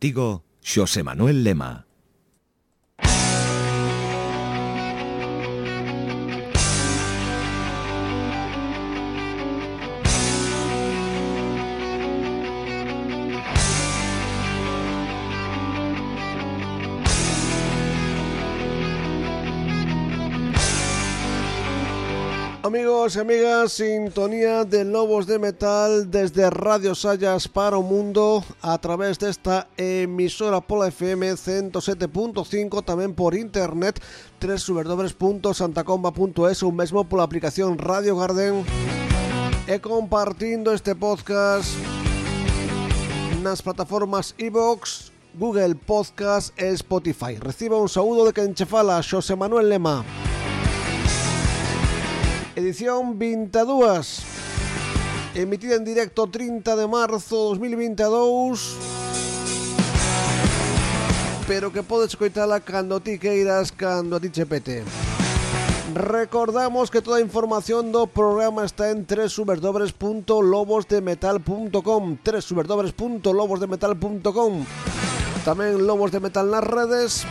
Contigo, José Manuel Lema. amigos y amigas, sintonía de Lobos de Metal desde Radio Sayas para o Mundo a través desta emisora pola FM 107.5 tamén por internet www.santacomba.es ou mesmo pola aplicación Radio Garden e compartindo este podcast nas plataformas iVoox, Google Podcast e Spotify. Reciba un saúdo de quen che fala, Xosé Manuel Lema edición 22 emitida en directo 30 de marzo 2022 pero que podes coitala cando ti queiras, cando a ti che pete. Recordamos que toda a información do programa está en www.lobosdemetal.com www.lobosdemetal.com Tamén Lobos de Metal nas redes.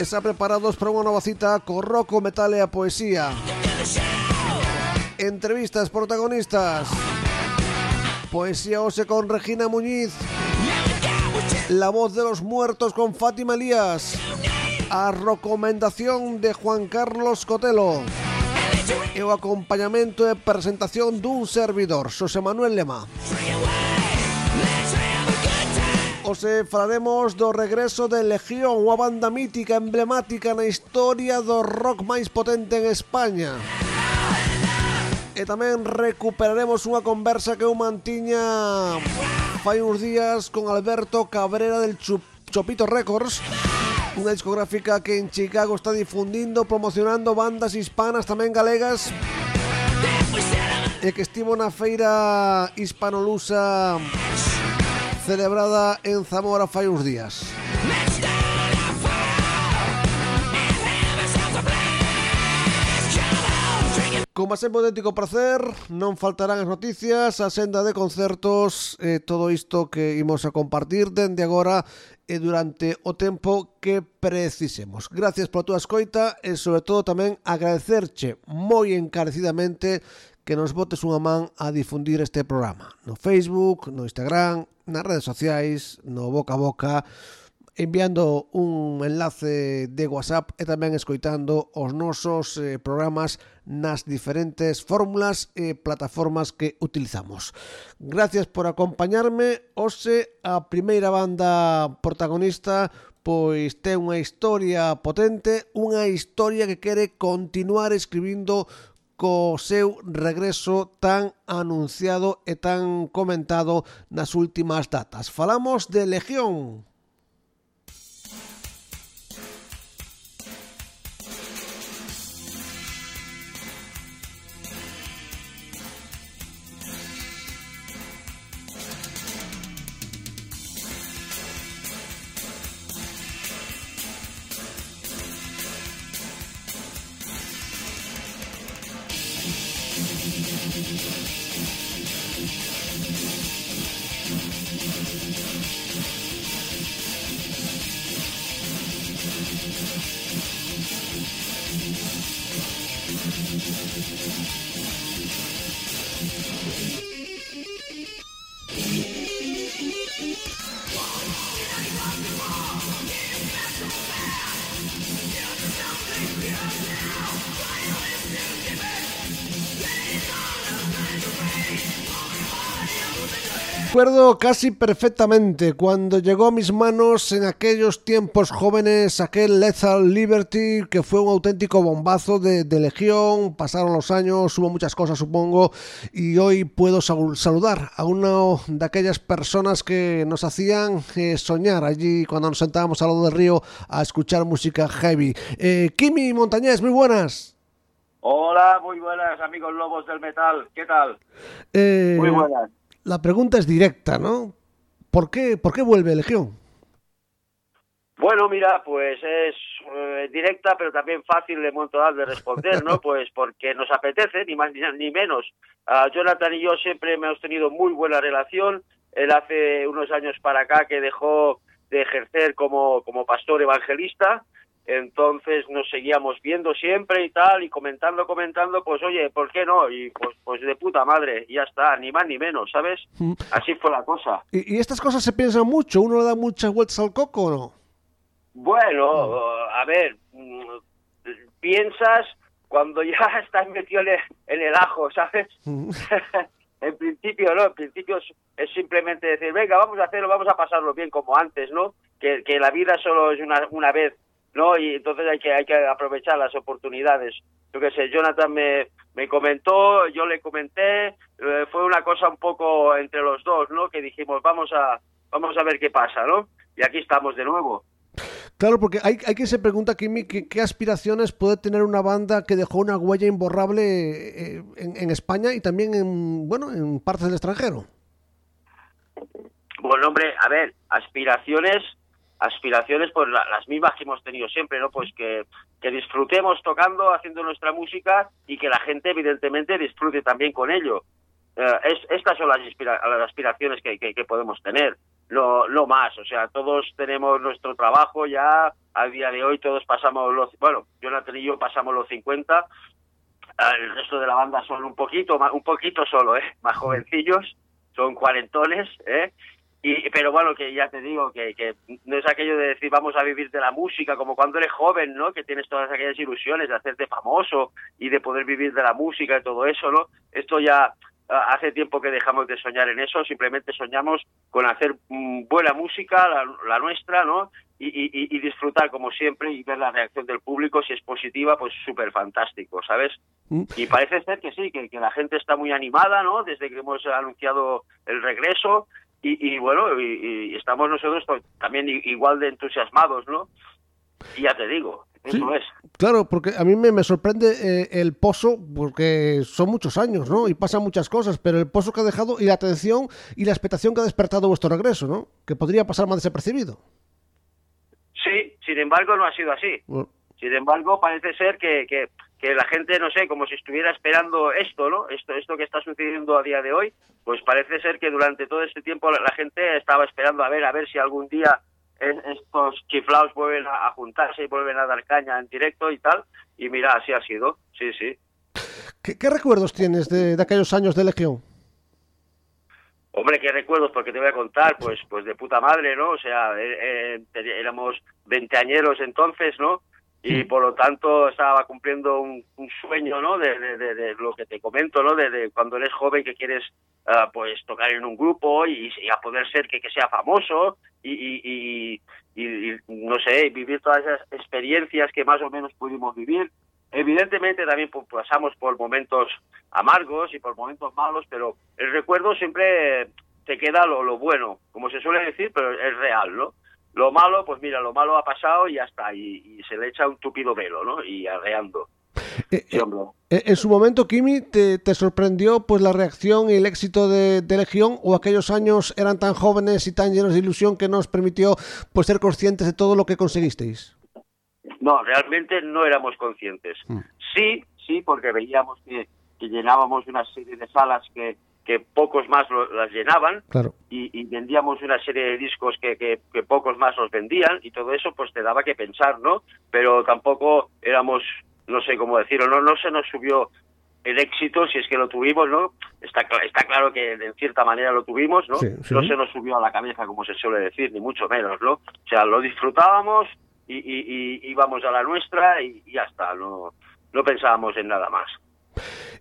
Está preparados para unha nova cita co rock, metal a poesía. Entrevistas protagonistas. Poesía Ose con Regina Muñiz. La voz de los muertos con Fátima Elías. A recomendación de Juan Carlos Cotelo. E o acompañamento presentación dun servidor, Xosé Manuel Lema. Ose falaremos do regreso de Legión, unha banda mítica emblemática na historia do rock máis potente en España. E tamén recuperaremos unha conversa que eu mantiña fai uns días con Alberto Cabrera del Chup Chopito Records, unha discográfica que en Chicago está difundindo, promocionando bandas hispanas tamén galegas e que estivo na feira hispanolusa celebrada en Zamora fai uns días. Como sempre auténtico placer, non faltarán as noticias, a senda de concertos, eh, todo isto que imos a compartir dende agora e durante o tempo que precisemos. Gracias pola túa escoita e sobre todo tamén agradecerche moi encarecidamente que nos botes unha man a difundir este programa no Facebook, no Instagram, nas redes sociais, no boca a boca, enviando un enlace de WhatsApp e tamén escoitando os nosos eh, programas nas diferentes fórmulas e plataformas que utilizamos. Gracias por acompañarme. Ose, a primeira banda protagonista pois ten unha historia potente, unha historia que quere continuar escribindo co seu regreso tan anunciado e tan comentado nas últimas datas. Falamos de Legión. Recuerdo casi perfectamente cuando llegó a mis manos en aquellos tiempos jóvenes aquel Lethal Liberty que fue un auténtico bombazo de, de, Legión, pasaron los años, hubo muchas cosas supongo y hoy puedo saludar a una de aquellas personas que nos hacían eh, soñar allí cuando nos sentábamos al lado del río a escuchar música heavy. Eh, Kimi Montañez, muy buenas. Hola, muy buenas amigos lobos del metal, ¿qué tal? Eh, muy buenas la pregunta es directa, ¿no? ¿Por qué, por qué vuelve Legión? Bueno, mira, pues es eh, directa, pero también fácil de montar de responder, ¿no? Pues porque nos apetece, ni más ni, menos. Uh, Jonathan y yo siempre hemos tenido muy buena relación, él hace unos años para acá que dejó de ejercer como, como pastor evangelista, entonces nos seguíamos viendo siempre y tal, y comentando, comentando, pues oye, ¿por qué no? Y pues, pues de puta madre, ya está, ni más ni menos, ¿sabes? Mm. Así fue la cosa. ¿Y, y estas cosas se piensan mucho? ¿Uno le da muchas vueltas al coco o no? Bueno, a ver, mm, piensas cuando ya estás metido en el, en el ajo, ¿sabes? Mm. en principio, ¿no? En principio es, es simplemente decir, venga, vamos a hacerlo, vamos a pasarlo bien como antes, ¿no? Que, que la vida solo es una, una vez, ¿no? Y entonces hay que, hay que aprovechar las oportunidades. Yo qué sé, Jonathan me, me comentó, yo le comenté, eh, fue una cosa un poco entre los dos, ¿no? Que dijimos, vamos a, vamos a ver qué pasa, ¿no? Y aquí estamos de nuevo. Claro, porque hay, hay quien se pregunta, Kimi, ¿qué, qué aspiraciones puede tener una banda que dejó una huella imborrable eh, en, en España y también en, bueno, en partes del extranjero? Bueno, hombre, a ver, aspiraciones, aspiraciones, pues la- las mismas que hemos tenido siempre, ¿no? Pues que, que disfrutemos tocando, haciendo nuestra música y que la gente, evidentemente, disfrute también con ello. Eh, es, estas son las, inspira- las aspiraciones que, que, que podemos tener, no, no más. O sea, todos tenemos nuestro trabajo ya, al día de hoy todos pasamos los, bueno, Jonathan y yo pasamos los 50, el resto de la banda son un poquito, un poquito solo, ¿eh? Más jovencillos, son cuarentones, ¿eh? Y, pero bueno, que ya te digo, que, que no es aquello de decir vamos a vivir de la música, como cuando eres joven, ¿no? Que tienes todas aquellas ilusiones de hacerte famoso y de poder vivir de la música y todo eso, ¿no? Esto ya hace tiempo que dejamos de soñar en eso, simplemente soñamos con hacer mm, buena música, la, la nuestra, ¿no? Y, y- y- disfrutar como siempre y ver la reacción del público, si es positiva, pues súper fantástico, ¿sabes? Mm. Y parece ser que sí, que, que la gente está muy animada, ¿no? Desde que hemos anunciado el regreso y, y bueno, y, y estamos nosotros to- también igual de entusiasmados, ¿no? Y ya te digo, eso es. Claro, porque a mí me, me sorprende eh, el pozo, porque son muchos años, ¿no? Y pasan muchas cosas, pero el pozo que ha dejado y la atención y la expectación que ha despertado vuestro regreso, ¿no? Que podría pasar más desapercibido. Sí, sin embargo no ha sido así. Bueno, Sin embargo, parece ser que, que, que la gente, no sé, como si estuviera esperando esto, ¿no? Esto, esto que está sucediendo a día de hoy, pues parece ser que durante todo este tiempo la, la gente estaba esperando a ver, a ver si algún día es- estos chiflaos vuelven a, a juntarse y vuelven a dar caña en directo y tal. Y mira, así ha sido. Sí, sí. ¿Qué, qué recuerdos tienes de, de aquellos años de Legión? Hombre, qué recuerdos, porque te voy a contar, pues, pues de puta madre, ¿no? O sea, eh, eh, éramos veinteañeros entonces, ¿no? Y por lo tanto estaba cumpliendo un, un sueño, ¿no? De, de- de- de lo que te comento, ¿no? De, de cuando eres joven que quieres, ah, pues, tocar en un grupo y, y a poder ser que, que sea famoso y, y, y- y- y, no sé, vivir todas esas experiencias que más o menos pudimos vivir. Evidentemente también pues, pasamos por momentos amargos y por momentos malos, pero el recuerdo siempre te queda lo, lo bueno, como se suele decir, pero es real, ¿no? Lo malo, pues mira, lo malo ha pasado y ya está, y, y se le echa un tupido velo, ¿no? Y arreando. Eh, Sí, hombre. eh, en su momento, Kimi, te, te sorprendió pues la reacción y el éxito de, de Legión o aquellos años eran tan jóvenes y tan llenos de ilusión que nos permitió pues ser conscientes de todo lo que conseguisteis? No, realmente no éramos conscientes. Mm. Sí, sí, porque veíamos que, que llenábamos una serie de salas que, que pocos más lo- las llenaban Claro. y, y vendíamos una serie de discos que, que, que pocos más los vendían y todo eso pues te daba que pensar, ¿no? Pero tampoco éramos, no sé cómo decirlo, no, no se nos subió el éxito, si es que lo tuvimos, ¿no? Está, está claro que en cierta manera lo tuvimos, ¿no? Sí, sí. No se nos subió a la cabeza, como se suele decir, ni mucho menos, ¿no? O sea, lo disfrutábamos y, y, y íbamos a la nuestra y, y ya está, no, no pensábamos en nada más.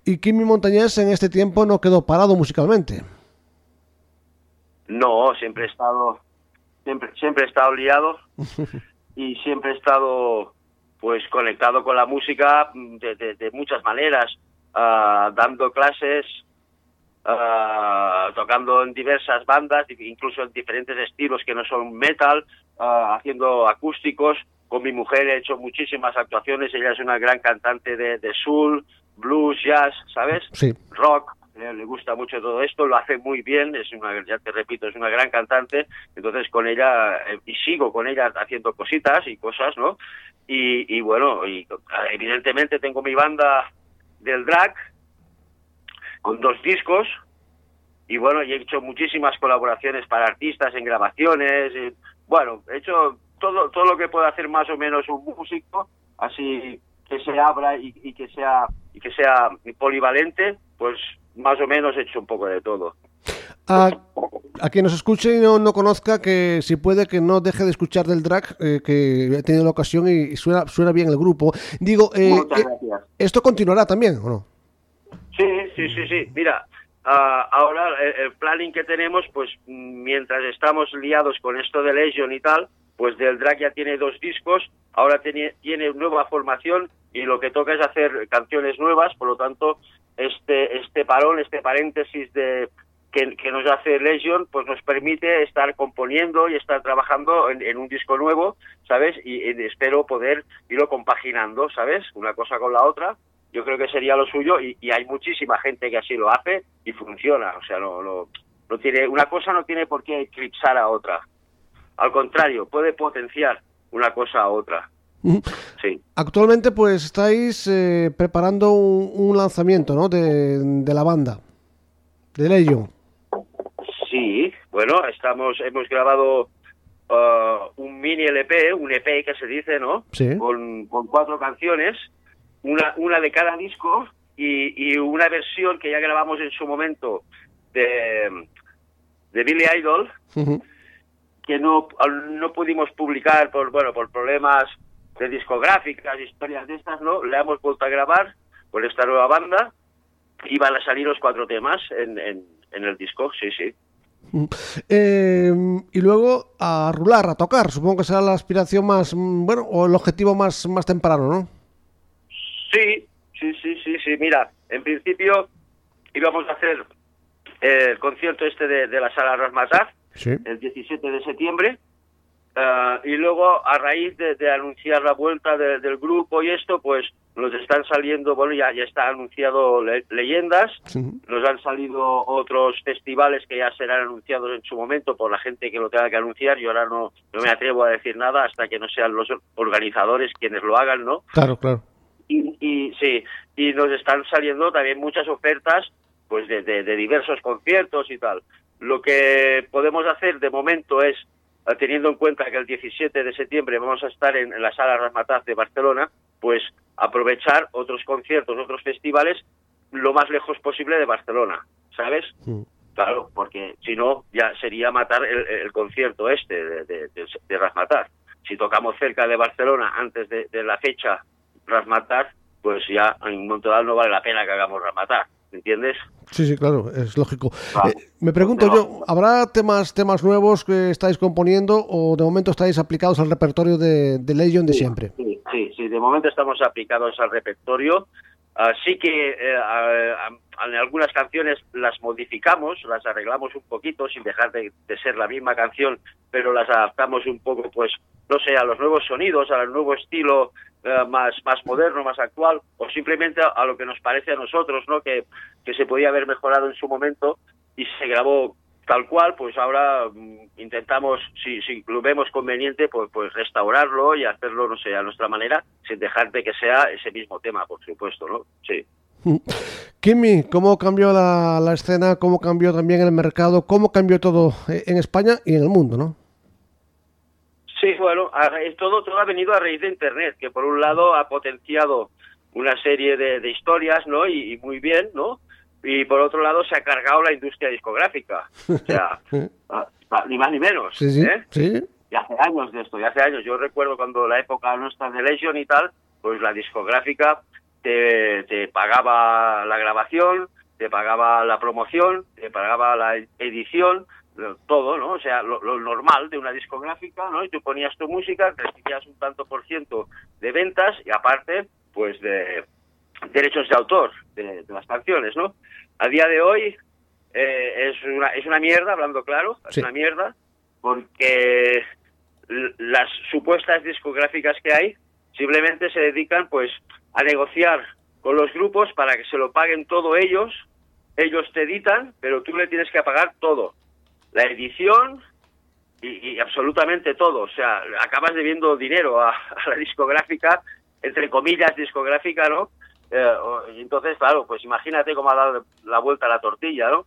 Y Kimi Montañés en este tiempo no quedó parado musicalmente. No, siempre he estado, siempre, siempre he estado liado y siempre he estado, pues, conectado con la música de, de- de muchas maneras, ah, dando clases, ah, tocando en diversas bandas, incluso en diferentes estilos que no son metal, ah, haciendo acústicos. Con mi mujer he hecho muchísimas actuaciones. Ella es una gran cantante de, de soul, blues, jazz, ¿sabes? Sí. rock, eh, le gusta mucho todo esto, lo hace muy bien, es una, ya te repito, es una gran cantante, entonces con ella, eh, y sigo con ella haciendo cositas y cosas, ¿no? Y, y bueno, y evidentemente tengo mi banda del drag, con dos discos, y bueno, y he hecho muchísimas colaboraciones para artistas en grabaciones, y, bueno, he hecho todo, todo lo que puede hacer más o menos un músico, así que se abra y, y que sea y que sea polivalente, pues más o menos he hecho un poco de todo. A, a quien nos escuche y no, no conozca, que si puede que no deje de escuchar del drag, eh, que he tenido la ocasión y suena, suena bien el grupo. Digo, eh, eh. ¿esto continuará también o no? Sí, sí, sí, sí. Mira, ah, ahora el, el planning que tenemos, pues mientras estamos liados con esto de Legion y tal, pues del drag ya tiene dos discos, ahora tiene, tiene nueva formación y lo que toca es hacer canciones nuevas, por lo tanto, este, este parón, este paréntesis de que, nos hace Legion, pues nos permite estar componiendo y estar trabajando en, un disco nuevo, ¿sabes? Y, y espero poder irlo compaginando, ¿sabes? Una cosa con la otra. Yo creo que sería lo suyo y, y hay muchísima gente que así lo hace y funciona. O sea, no, no, no tiene, una cosa no tiene por qué eclipsar a otra. Al contrario, puede potenciar una cosa a otra. Sí. Actualmente, pues estáis eh, preparando un, un lanzamiento, ¿no? De, de la banda, de Legion. Sí, bueno, estamos, hemos grabado uh, un mini LP, un EP que se dice, ¿no? Sí. Con, con cuatro canciones, una, una de cada disco y, y una versión que ya grabamos en su momento de, de Billy Idol, Ujú. Que no, no pudimos publicar por, bueno, por problemas de discográficas, historias de estas, ¿no? La hemos vuelto a grabar con esta nueva banda y van a salir los cuatro temas en, en, en el disco, sí, sí. Ujú. Eh, y luego a rular, a tocar. Supongo que será la aspiración más, mm, bueno, o el objetivo más, más temprano, ¿no? Sí, sí, sí, sí, sí. Mira, en principio íbamos a hacer eh, el concierto este de, de la sala Rasmatar Sí. el 17 de septiembre. ah, y luego, a raíz de, de anunciar la vuelta de- del grupo y esto, pues nos están saliendo, bueno, ya, ya está anunciado le- leyendas, nos han salido otros festivales que ya serán anunciados en su momento por la gente que lo tenga que anunciar. Yo ahora no, no me atrevo a decir nada hasta que no sean los organizadores quienes lo hagan, ¿no? Claro, claro. y, y sí y nos están saliendo también muchas ofertas pues de, de- de diversos conciertos y tal lo que podemos hacer de momento es eh, teniendo en cuenta que el 17 de septiembre vamos a estar en, en la sala Rasmataz de Barcelona pues aprovechar otros conciertos otros festivales lo más lejos posible de Barcelona sabes Mm. Claro, porque si no, ya sería matar el, el concierto este de, de, de, de Razmatar. Si tocamos cerca de Barcelona antes de, la fecha Razmatar, pues ya en Montreal no vale la pena que hagamos Razmatar, ¿entiendes? Sí, sí, claro, es lógico. Claro. Eh, me pregunto No. yo, ¿habrá temas temas nuevos que estáis componiendo o de momento estáis aplicados al repertorio de, de Legion de siempre? Sí, sí, sí, de momento estamos aplicados al repertorio. Ah, sí que eh, a- a- algunas canciones las modificamos, las arreglamos un poquito sin dejar de, ser la misma canción, pero las adaptamos un poco, pues, no sé, a los nuevos sonidos, al nuevo estilo eh, más, más moderno, más actual, o simplemente a, a lo que nos parece a nosotros, ¿no? Que, que se podía haber mejorado en su momento y se grabó tal cual, pues ahora mm, intentamos, si, si lo vemos conveniente, pues, pues restaurarlo y hacerlo, no sé, a nuestra manera, sin dejar de que sea ese mismo tema, por supuesto, ¿no? Sí. Kimi, ¿cómo cambió la, la escena? ¿Cómo cambió también el mercado? ¿Cómo cambió todo eh, en España y en el mundo, no? Sí, bueno, todo, todo ha venido a raíz de Internet, que por un lado ha potenciado una serie de, de historias, ¿no? Y, y muy bien, ¿no? Y por otro lado se ha cargado la industria discográfica. O sea, ni más ni menos. Sí, sí, ¿eh? sí. Y hace años de esto, y hace años. Yo recuerdo cuando la época nuestra de Legion y tal, pues la discográfica te, te pagaba la grabación, te pagaba la promoción, te pagaba la edición, todo, ¿no? O sea, lo, lo normal de una discográfica, ¿no? Y tú ponías tu música, recibías un tanto por ciento de ventas y aparte, pues de derechos de autor de, de las canciones, ¿no? A día de hoy eh, es una es una mierda, hablando claro, es Sí. una mierda porque las supuestas discográficas que hay simplemente se dedican pues a negociar con los grupos para que se lo paguen todo ellos, ellos te editan, pero tú le tienes que pagar todo, la edición y, absolutamente todo, o sea, acabas debiendo dinero a, la discográfica, entre comillas discográfica, ¿no? Eh, entonces, claro, pues imagínate cómo ha dado la vuelta a la tortilla, ¿no?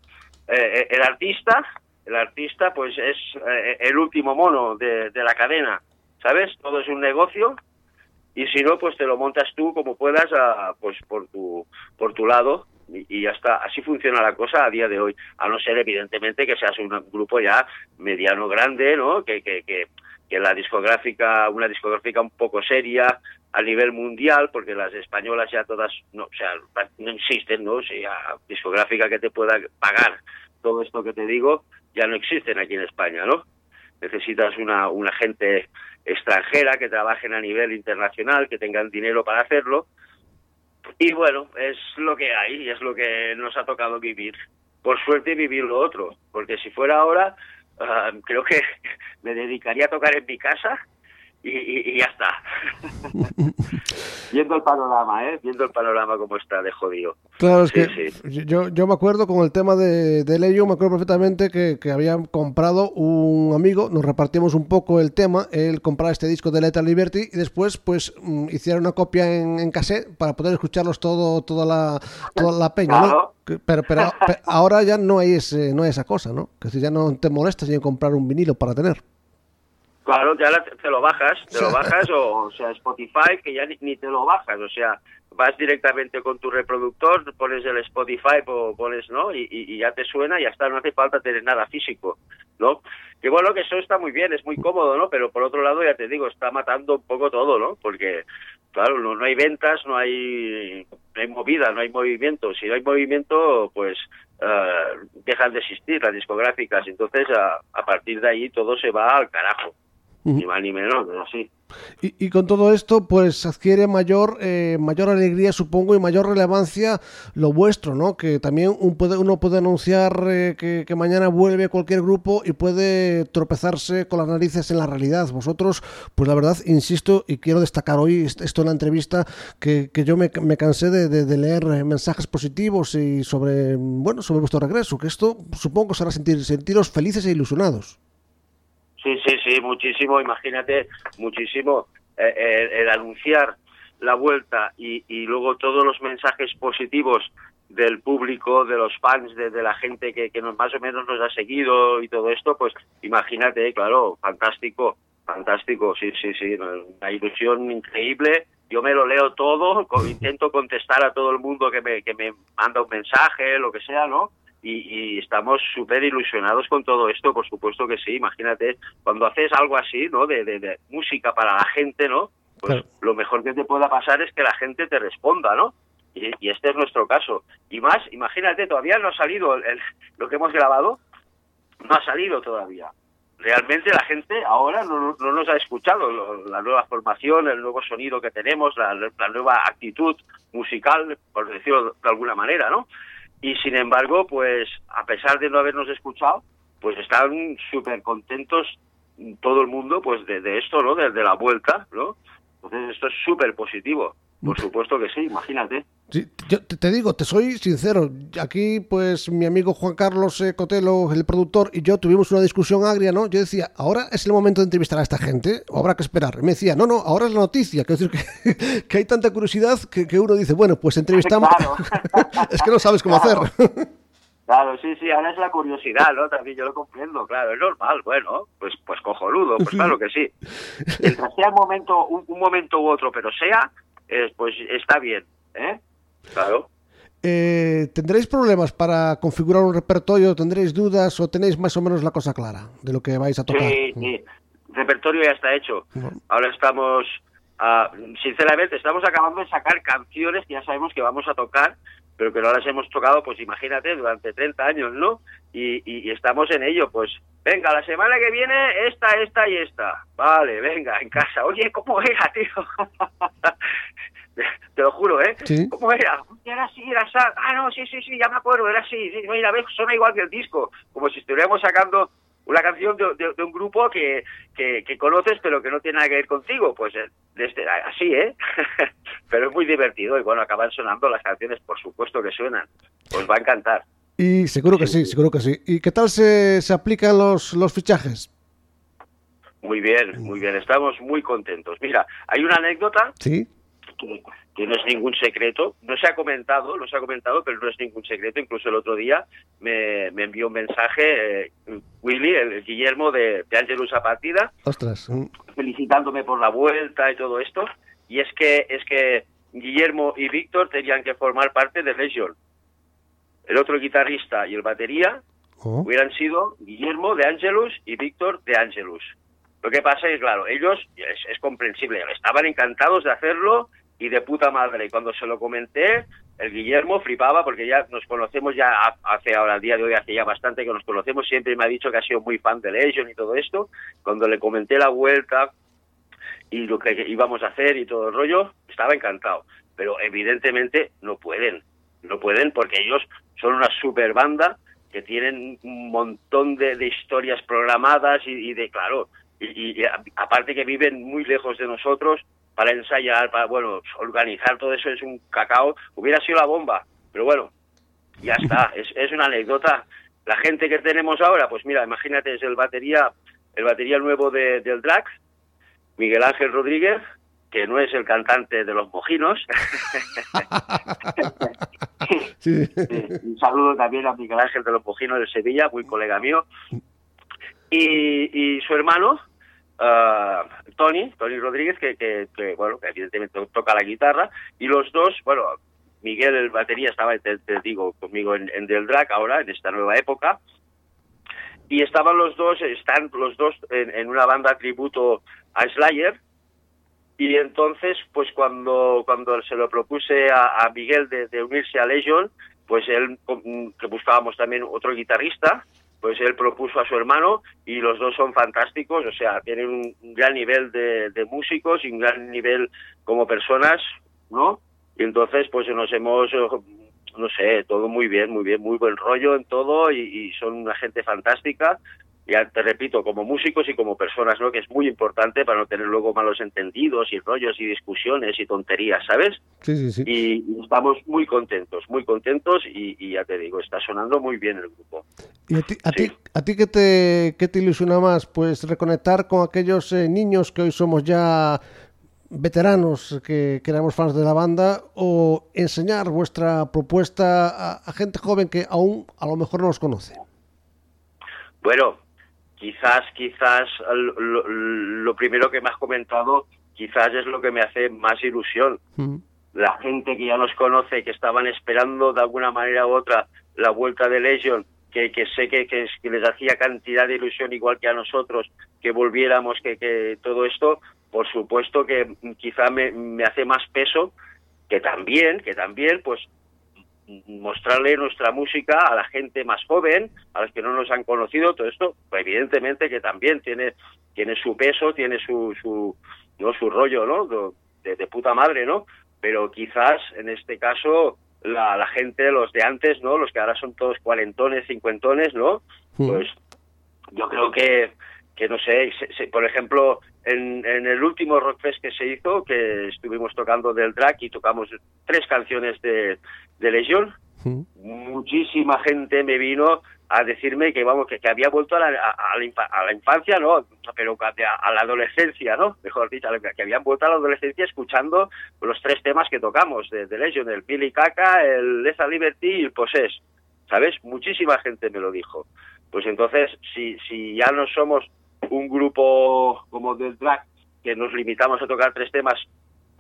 eh, el artista, el artista pues es eh, el último mono de la cadena, ¿sabes? Todo es un negocio y si no pues te lo montas tú como puedas a, pues por tu por tu lado. Y, y ya está. Así funciona la cosa a día de hoy. A no ser evidentemente que seas un grupo ya mediano grande no que que, que, que la discográfica una discográfica un poco seria a nivel mundial porque las españolas ya todas no o sea no existen no o sea discográfica que te pueda pagar todo esto que te digo ya no existen aquí en España no necesitas una una gente extranjera que trabajen a nivel internacional, que tengan dinero para hacerlo. Y bueno, es lo que hay y es lo que nos ha tocado vivir. Por suerte vivir lo otro, porque si fuera ahora, uh, creo que me dedicaría a tocar en mi casa y, y, y ya está. Viendo el panorama, ¿eh? Viendo el panorama como está de jodido. Claro, es sí, que sí. Yo, yo me acuerdo con el tema de, de Leyo, me acuerdo perfectamente que, que habían comprado un amigo, nos repartimos un poco el tema, él compraba este disco de Lethal Liberty y después pues mm, hicieron una copia en, en cassette para poder escucharlos todo, toda la, toda la peña, Claro. ¿no? Pero, pero, pero ahora ya no hay, ese, no hay esa cosa, ¿no? Que si ya no te molestas en comprar un vinilo para tener. Claro, ya la, te lo bajas, te lo bajas o, o sea, Spotify que ya ni, ni, te lo bajas, o sea, vas directamente con tu reproductor, pones el Spotify o pones, ¿no? Y, y, y, ya te suena y ya está, no hace falta tener nada físico, ¿no? Que bueno, que eso está muy bien, es muy cómodo, ¿no? Pero por otro lado, ya te digo, está matando un poco todo, ¿no? Porque, claro, no, no hay ventas, no hay, no hay movida, no hay movimiento. Si no hay movimiento, pues uh, dejan de existir las discográficas. Entonces, a, a partir de ahí todo se va al carajo ni más ni menos, pero sí. Y, y, con todo esto, pues adquiere mayor eh, mayor alegría, supongo, y mayor relevancia lo vuestro, ¿no? Que también un puede, uno puede anunciar eh, que, que, mañana vuelve cualquier grupo y puede tropezarse con las narices en la realidad. Vosotros, pues la verdad, insisto, y quiero destacar hoy esto en la entrevista, que, que yo me, me cansé de, de, de, leer mensajes positivos y sobre, bueno, sobre vuestro regreso, que esto supongo que os hará sentir, sentiros felices e ilusionados. Sí, sí, sí, muchísimo. Imagínate, muchísimo eh, eh, el anunciar la vuelta y, y, luego todos los mensajes positivos del público, de los fans, de, la gente que, que nos, más o menos nos ha seguido y todo esto, pues imagínate, claro, fantástico, fantástico, sí, sí, sí, una ilusión increíble. Yo me lo leo todo, intento contestar a todo el mundo que me, que me manda un mensaje, lo que sea, ¿no? Y, y, estamos súper ilusionados con todo esto, por supuesto que sí. Imagínate, cuando haces algo así, ¿no? De, de, de música para la gente, ¿no? Pues claro. lo mejor que te pueda pasar es que la gente te responda, ¿no? Y, y este es nuestro caso. Y más, imagínate, todavía no ha salido el, el, lo que hemos grabado, no ha salido todavía. Realmente la gente ahora no, no nos ha escuchado lo, la nueva formación, el nuevo sonido que tenemos, la, la nueva actitud musical, por decirlo de alguna manera, ¿no? Y sin embargo, pues a pesar de no habernos escuchado, pues están súper contentos todo el mundo pues de, esto, ¿no? De la vuelta, ¿no? Entonces esto es súper positivo. Por supuesto que sí, imagínate. Sí, yo te digo, te soy sincero. Aquí, pues, mi amigo Juan Carlos eh, Cotelo, el productor, y yo tuvimos una discusión agria, ¿no? Yo decía, ¿ahora es el momento de entrevistar a esta gente? ¿O habrá que esperar? Y me decía, no, no, ahora es la noticia. Quiero decir que, que hay tanta curiosidad que, que, uno dice, bueno, pues entrevistamos. Claro. es que no sabes cómo claro. hacer. Claro, sí, sí, ahora es la curiosidad, ¿no? También yo lo comprendo, claro, es normal, bueno, pues pues cojonudo, pues claro que sí. Mientras sea un momento, un, un momento u otro, pero sea, eh, pues está bien, ¿eh? Claro. Eh, ¿Tendréis problemas para configurar un repertorio? ¿Tendréis dudas o tenéis más o menos la cosa clara de lo que vais a tocar? Sí, sí. El repertorio ya está hecho. Bueno. Ahora estamos, uh, sinceramente, estamos acabando de sacar canciones que ya sabemos que vamos a tocar pero que no las hemos tocado, pues imagínate, durante 30 años, ¿no? Y, y, y, estamos en ello, pues, venga, la semana que viene esta, esta y esta. Vale, venga, en casa. Oye, ¿cómo era, tío? Te lo juro, ¿eh? ¿Sí? ¿Cómo era? Era así, era así. Ah, no, sí, sí, sí, ya me acuerdo, era así. Sí, mira, ves, suena igual que el disco. Como si estuviéramos sacando una canción de, de, de un grupo que, que, que, conoces pero que no tiene nada que ver contigo, pues este, así, ¿eh? pero es muy divertido y bueno, acaban sonando las canciones, por supuesto que suenan, pues va a encantar. Y seguro que sí, sí seguro que sí. ¿Y qué tal se, se aplican los, los fichajes? Muy bien, muy bien, estamos muy contentos. Mira, hay una anécdota ¿Sí? que, que no es ningún secreto, no se ha comentado, no se ha comentado, pero no es ningún secreto, incluso el otro día me, envió un mensaje eh, Willy, el, Guillermo de, de Angelus Partida, Ostras. felicitándome por la vuelta y todo esto, y es que, es que Guillermo y Víctor tenían que formar parte de Legion. El otro guitarrista y el batería oh. hubieran sido Guillermo de Angelus y Víctor de Angelus. Lo que pasa es, claro, ellos, es, es comprensible, estaban encantados de hacerlo y de puta madre. Y cuando se lo comenté, el Guillermo flipaba porque ya nos conocemos ya hace ahora, el día de hoy, hace ya bastante que nos conocemos, siempre me ha dicho que ha sido muy fan de Legion y todo esto. Cuando le comenté la vuelta y lo que íbamos a hacer y todo el rollo, estaba encantado. Pero evidentemente no pueden, no pueden porque ellos son una super banda que tienen un montón de, historias programadas y, de, claro, y, y, aparte que viven muy lejos de nosotros, para ensayar, para, bueno, organizar todo eso es un cacao. Hubiera sido la bomba, pero bueno, ya está, es, es una anécdota. La gente que tenemos ahora, pues mira, imagínate, es el batería, el batería nuevo de, del drag, Miguel Ángel Rodríguez, que no es el cantante de los mojinos. Un saludo también a Miguel Ángel de los mojinos de Sevilla, muy colega mío. Y, y su hermano, uh, Tony, Tony Rodríguez, que, bueno, evidentemente toca la guitarra, y los dos, bueno, Miguel, el batería, estaba, te, digo, conmigo en, en, Del Drag ahora, en esta nueva época, y estaban los dos, están los dos en, una banda tributo a Slayer, y entonces, pues cuando, cuando se lo propuse a, Miguel de, de, unirse a Legion, pues él, que buscábamos también otro guitarrista, pues él propuso a su hermano y los dos son fantásticos, o sea, tienen un gran nivel de, músicos y un gran nivel como personas, ¿no? Y entonces, pues nos hemos, no sé, todo muy bien, muy bien, muy buen rollo en todo y, y son una gente fantástica ya te repito, como músicos y como personas, ¿no? Que es muy importante para no tener luego malos entendidos y rollos y discusiones y tonterías, ¿sabes? Sí, sí, sí. Y estamos muy contentos, muy contentos y, ya te digo, está sonando muy bien el grupo. ¿Y a ti, a ti, a ti qué, te, qué te ilusiona más? Pues reconectar con aquellos eh, niños que hoy somos ya veteranos que, que, éramos fans de la banda o enseñar vuestra propuesta a, a gente joven que aún a lo mejor no os conoce? Bueno, quizás, quizás lo, primero que me has comentado, quizás es lo que me hace más ilusión. Mm. La gente que ya nos conoce, que estaban esperando de alguna manera u otra la vuelta de Legion, que, que sé que, que, les hacía cantidad de ilusión igual que a nosotros, que volviéramos, que, que todo esto, por supuesto que quizá me, me hace más peso, que también, que también, pues mostrarle nuestra música a la gente más joven, a los que no nos han conocido, todo esto, pues evidentemente que también tiene, tiene su peso, tiene su, su, ¿no? su rollo, ¿no? De, puta madre, ¿no? Pero quizás en este caso la, la gente, los de antes, ¿no? Los que ahora son todos cuarentones, cincuentones, ¿no? Pues yo creo que, que no sé, por ejemplo, en, en, el último Rockfest que se hizo, que estuvimos tocando del drag y tocamos tres canciones de, de Legión, muchísima gente me vino a decirme que vamos que, que había vuelto a la, a, la, infancia, no, pero a, la adolescencia, ¿no? Mejor dicho, que habían vuelto a la adolescencia escuchando los tres temas que tocamos de, de Legion, el Billy Caca, el Leza Liberty y el Possess. ¿Sabes? Muchísima gente me lo dijo. Pues entonces, si, si ya no somos un grupo como del drag que nos limitamos a tocar tres temas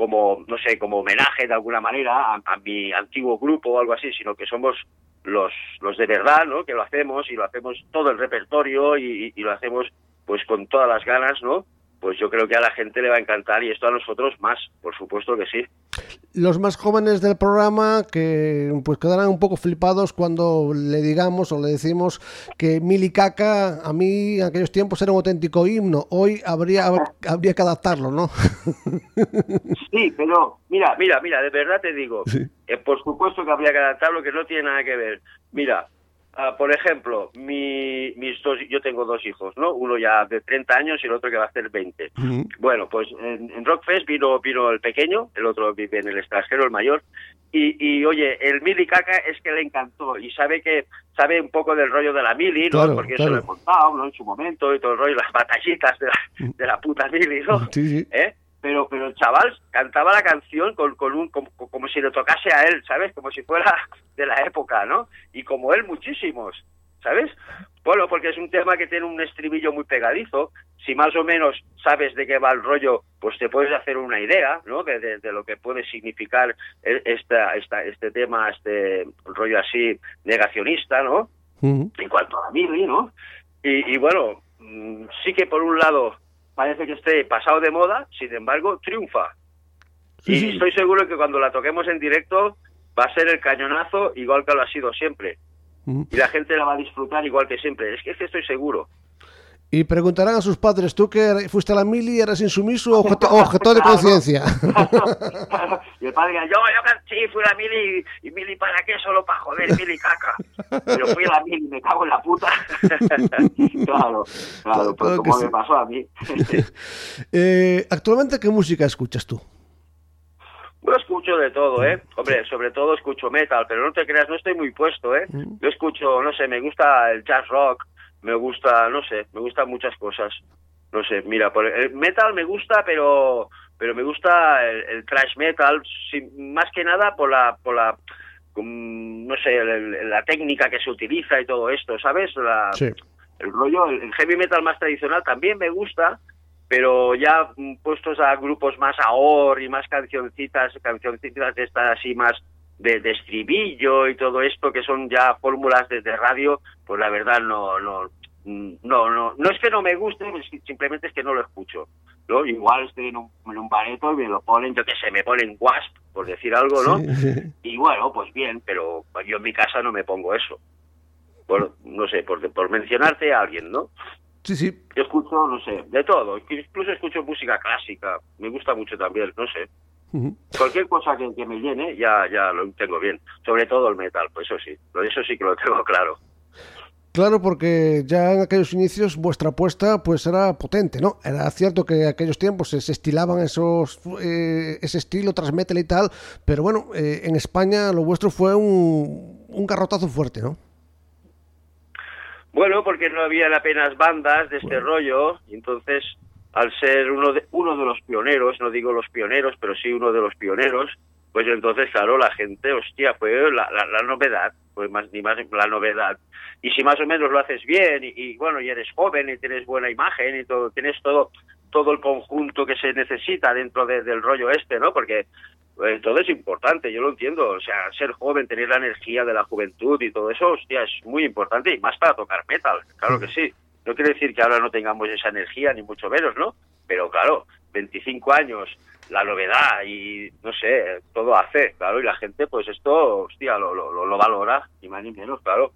como, no sé, como homenaje de alguna manera a, mi antiguo grupo o algo así, sino que somos los, los de verdad, ¿no? Que lo hacemos y lo hacemos todo el repertorio y, y lo hacemos pues con todas las ganas, ¿no? Pues yo creo que a la gente le va a encantar y esto a nosotros más, por supuesto que sí. Los más jóvenes del programa que pues quedarán un poco flipados cuando le digamos o le decimos que Mili Caca a mí en aquellos tiempos era un auténtico himno, hoy habría habría que adaptarlo, ¿no? Sí, pero mira, mira, mira, de verdad te digo, eh, por supuesto que habría que adaptarlo, que no tiene nada que ver. Mira, Ah, por ejemplo, mi, mis dos, yo tengo dos hijos, ¿no? Uno ya de 30 años y el otro que va a hacer 20. Bueno, pues en, Rockfest vino, vino el pequeño, el otro vive en el extranjero, el mayor, y, y oye, el Mili Caca es que le encantó y sabe que sabe un poco del rollo de la Mili, ¿no? Porque eso lo he contado, ¿no? En su momento y todo el rollo, las batallitas de la, de la puta Mili, ¿no? Sí, sí. ¿Eh? Pero pero el chaval cantaba la canción con, con un como, como, si le tocase a él, ¿sabes? Como si fuera de la época, ¿no? Y como él muchísimos, ¿sabes? Bueno, porque es un tema que tiene un estribillo muy pegadizo. Si más o menos sabes de qué va el rollo, pues te puedes hacer una idea, ¿no? De, de, lo que puede significar esta, esta, este tema, este rollo así negacionista, ¿no? En cuanto a Mili, ¿no? Y, y bueno, mm, sí que por un lado parece que esté pasado de moda, sin embargo, triunfa. y estoy seguro que cuando la toquemos en directo va a ser el cañonazo igual que lo ha sido siempre. Y la gente la va a disfrutar igual que siempre. Es que, es que estoy seguro. Y preguntarán a sus padres, ¿tú que fuiste a la mili, eres insumiso o objeto, de conciencia? y el padre yo, yo sí, fui a la mili, y, mili para qué, solo para joder, mili caca. Pero fui a la mili, me cago en la puta. claro, claro, pues como me pasó a mí. eh, ¿Actualmente qué música escuchas tú? Yo escucho de todo, ¿eh? Hombre, sobre todo escucho metal, pero no te creas, no estoy muy puesto, ¿eh? Mm. Yo escucho, no sé, me gusta el jazz rock, me gusta, no sé, me gustan muchas cosas. No sé, mira, por el metal me gusta, pero pero me gusta el, thrash metal, más que nada por la por la no sé, la técnica que se utiliza y todo esto, ¿sabes? La, El rollo, el, heavy metal más tradicional también me gusta, pero ya puestos a grupos más ahor y más cancioncitas, cancioncitas de estas así más de, estribillo y todo esto, que son ya fórmulas desde radio, pues la verdad no, no, no, no, no es que no me guste, simplemente es que no lo escucho. ¿no? Igual estoy en un, en un bareto y me lo ponen, yo que sé, me ponen Wasp, por decir algo, ¿no? Y bueno, pues bien, pero yo en mi casa no me pongo eso. Por, no sé, por, por mencionarte a alguien, ¿no? Sí, sí. Yo escucho, no sé, de todo. Incluso escucho música clásica. Me gusta mucho también, no sé. Cualquier cosa que, me llene ya, ya lo tengo bien. Sobre todo el metal, pues eso sí. Eso sí que lo tengo claro. Claro, porque ya en aquellos inicios vuestra apuesta pues era potente, ¿no? Era cierto que en aquellos tiempos se, estilaban esos eh, ese estilo tras metal y tal, pero bueno, eh, en España lo vuestro fue un, un garrotazo fuerte, ¿no? Bueno, porque no había apenas bandas de este rollo, y entonces al ser uno de, uno de los pioneros, no digo los pioneros, pero sí uno de los pioneros, pues entonces, claro, la gente, hostia, fue la, la, novedad, pues más ni más la novedad. Y si más o menos lo haces bien y, bueno, y eres joven y tienes buena imagen y todo, tienes todo todo el conjunto que se necesita dentro del rollo este, ¿no? Porque pues, todo es importante, yo lo entiendo, o sea, ser joven, tener la energía de la juventud y todo eso, hostia, es muy importante y más para tocar metal, claro que sí. No quiere decir que ahora no tengamos esa energía, ni mucho menos, ¿no? Pero claro, 25 años, la novedad y, no sé, todo hace, claro, y la gente, pues esto, hostia, lo, lo, lo valora, ni más ni menos, claro.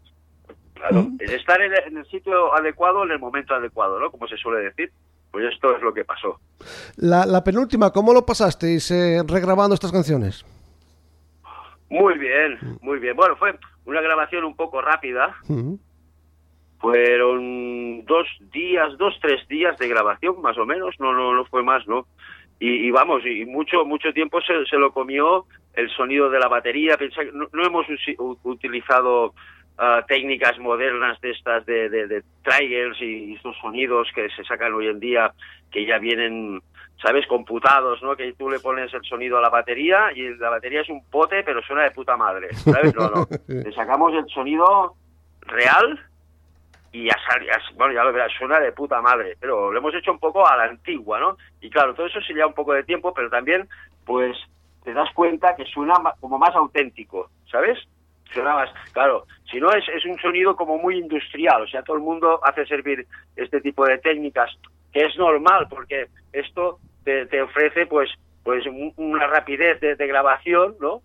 Claro, es estar en el, sitio adecuado en el momento adecuado, ¿no? Como se suele decir. Pues esto es lo que pasó. La, la penúltima, ¿cómo lo pasasteis eh, regrabando estas canciones? Muy bien, muy bien. Bueno, fue una grabación un poco rápida, fueron dos días, dos, tres días de grabación, más o menos, no, no, no fue más, ¿no? Y, vamos, y mucho, mucho tiempo se, se, lo comió el sonido de la batería. no, no hemos utilizado ah, técnicas modernas de estas de, de, de triggers y estos sonidos que se sacan hoy en día, que ya vienen, ¿sabes?, computados, ¿no? Que tú le pones el sonido a la batería y la batería es un pote, pero suena de puta madre, ¿sabes? No, no. Le sacamos el sonido real y ya, bueno, ya lo verás, suena de puta madre, pero lo hemos hecho un poco a la antigua, ¿no? Y claro, todo eso se lleva un poco de tiempo, pero también, pues, te das cuenta que suena como más auténtico, ¿sabes? Suena más, claro, si no es, es un sonido como muy industrial, o sea, todo el mundo hace servir este tipo de técnicas, que es normal, porque esto te, te ofrece, pues, pues una rapidez de grabación, ¿no?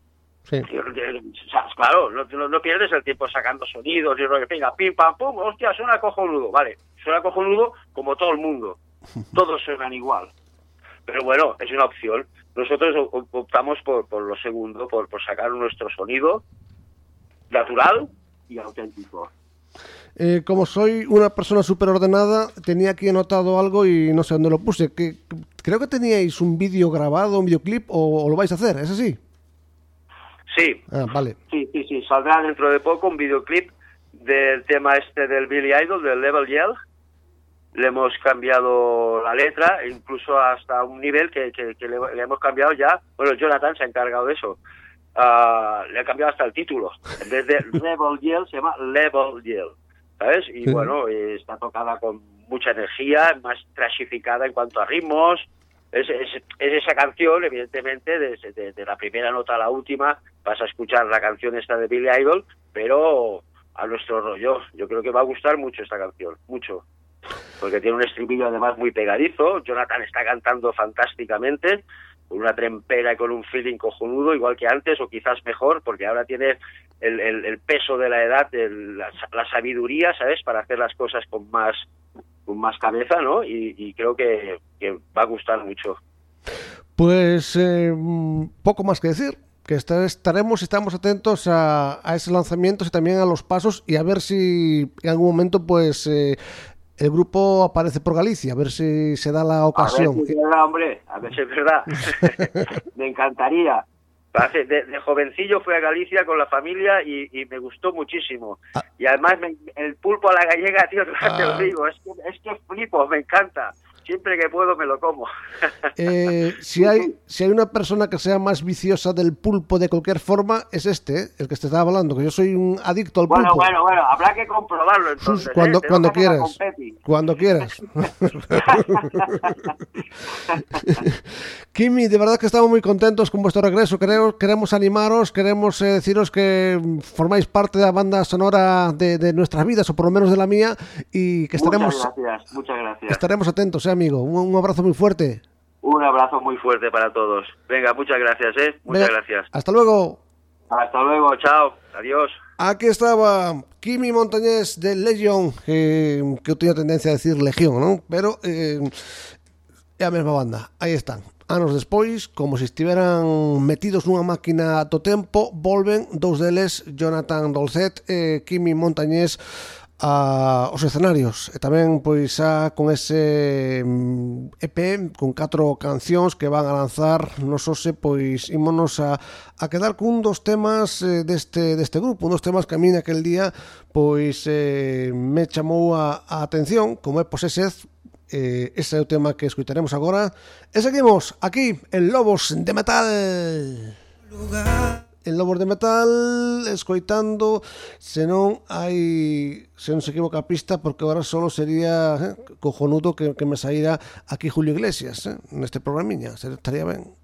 Claro, no, pierdes el tiempo sacando sonidos y rollo, venga, pim, pam, pum, hostia, suena cojonudo, vale, suena cojonudo como todo el mundo, todos suenan igual. Pero bueno, es una opción. Nosotros optamos por, por lo segundo, por, por sacar nuestro sonido natural y auténtico. Eh, como soy una persona súper ordenada, tenía aquí anotado algo y no sé dónde lo puse. Que, creo que teníais un vídeo grabado, un videoclip, o, o, lo vais a hacer, ¿es así? Sí. Ah, vale. Sí, sí, sí. Saldrá dentro de poco un videoclip del tema este del Billy Idol, del Level Yell. le hemos cambiado la letra, incluso hasta un nivel que, que, le, hemos cambiado ya. Bueno, Jonathan se ha encargado de eso. Ah, le ha cambiado hasta el título. En vez de Rebel Yell se llama Level Yell. ¿Sabes? Y bueno, está tocada con mucha energía, más trashificada en cuanto a ritmos. Es, es, esa canción, evidentemente, de, de, la primera nota a la última, vas a escuchar la canción esta de Billy Idol, pero a nuestro rollo. Yo creo que va a gustar mucho esta canción, mucho porque tiene un estribillo además muy pegadizo. Jonathan está cantando fantásticamente, con una trempera y con un feeling cojonudo, igual que antes, o quizás mejor, porque ahora tiene el, peso de la edad, la, sabiduría, ¿sabes?, para hacer las cosas con más, con más cabeza, ¿no? Y, creo que, va a gustar mucho. Pues eh, poco más que decir que estaremos, estamos atentos a, a esos lanzamientos y también a los pasos y a ver si en algún momento pues eh, el grupo aparece por Galicia, a ver si se da la ocasión. A ver si es verdad, hombre, a ver si es verdad. me encantaría. De, jovencillo fui a Galicia con la familia y, me gustó muchísimo. Ah. Y además el pulpo a la gallega, tío, te lo ah. digo, es que, es que flipo, me encanta siempre que puedo me lo como. Eh, si, hay, si hay una persona que sea más viciosa del pulpo de cualquier forma, es este, el que te estaba hablando, que yo soy un adicto al pulpo. Bueno, bueno, bueno, habrá que comprobarlo entonces. Cuando, ¿eh? cuando quieras. Cuando quieras. Kimi, de verdad que estamos muy contentos con vuestro regreso. Queremos, queremos animaros, queremos eh, deciros que formáis parte de la banda sonora de, de, nuestras vidas, o por lo menos de la mía, y que estaremos. Muchas gracias, muchas gracias. Estaremos atentos, ¿eh, amigo. Un, abrazo muy fuerte. Un abrazo muy fuerte para todos. Venga, muchas gracias, ¿eh? Muchas gracias. Hasta luego. Hasta luego, chao. Adiós. Aquí estaba Kimi Montañés de Legion, eh, que tenía tendencia a decir Legión, ¿no? Pero eh, la misma banda. Ahí están. Anos despois, como se estiveran metidos nunha máquina a to tempo, volven dous deles, Jonathan Dolcet e Kimi Montañés, a, os escenarios. E tamén pois xa con ese mm, EP con catro cancións que van a lanzar nos ose pois ímonos a, a quedar cun dos temas eh, deste, deste grupo un dos temas que a mí naquel día pois eh, me chamou a, a atención como é pois ese eh, ese é o tema que escutaremos agora. E seguimos aquí en Lobos de Metal. Lugar en Lobos de Metal escoitando se non hai se non se equivoca pista porque agora solo sería eh, cojonudo que, que me saíra aquí Julio Iglesias eh, neste programiña, estaría ben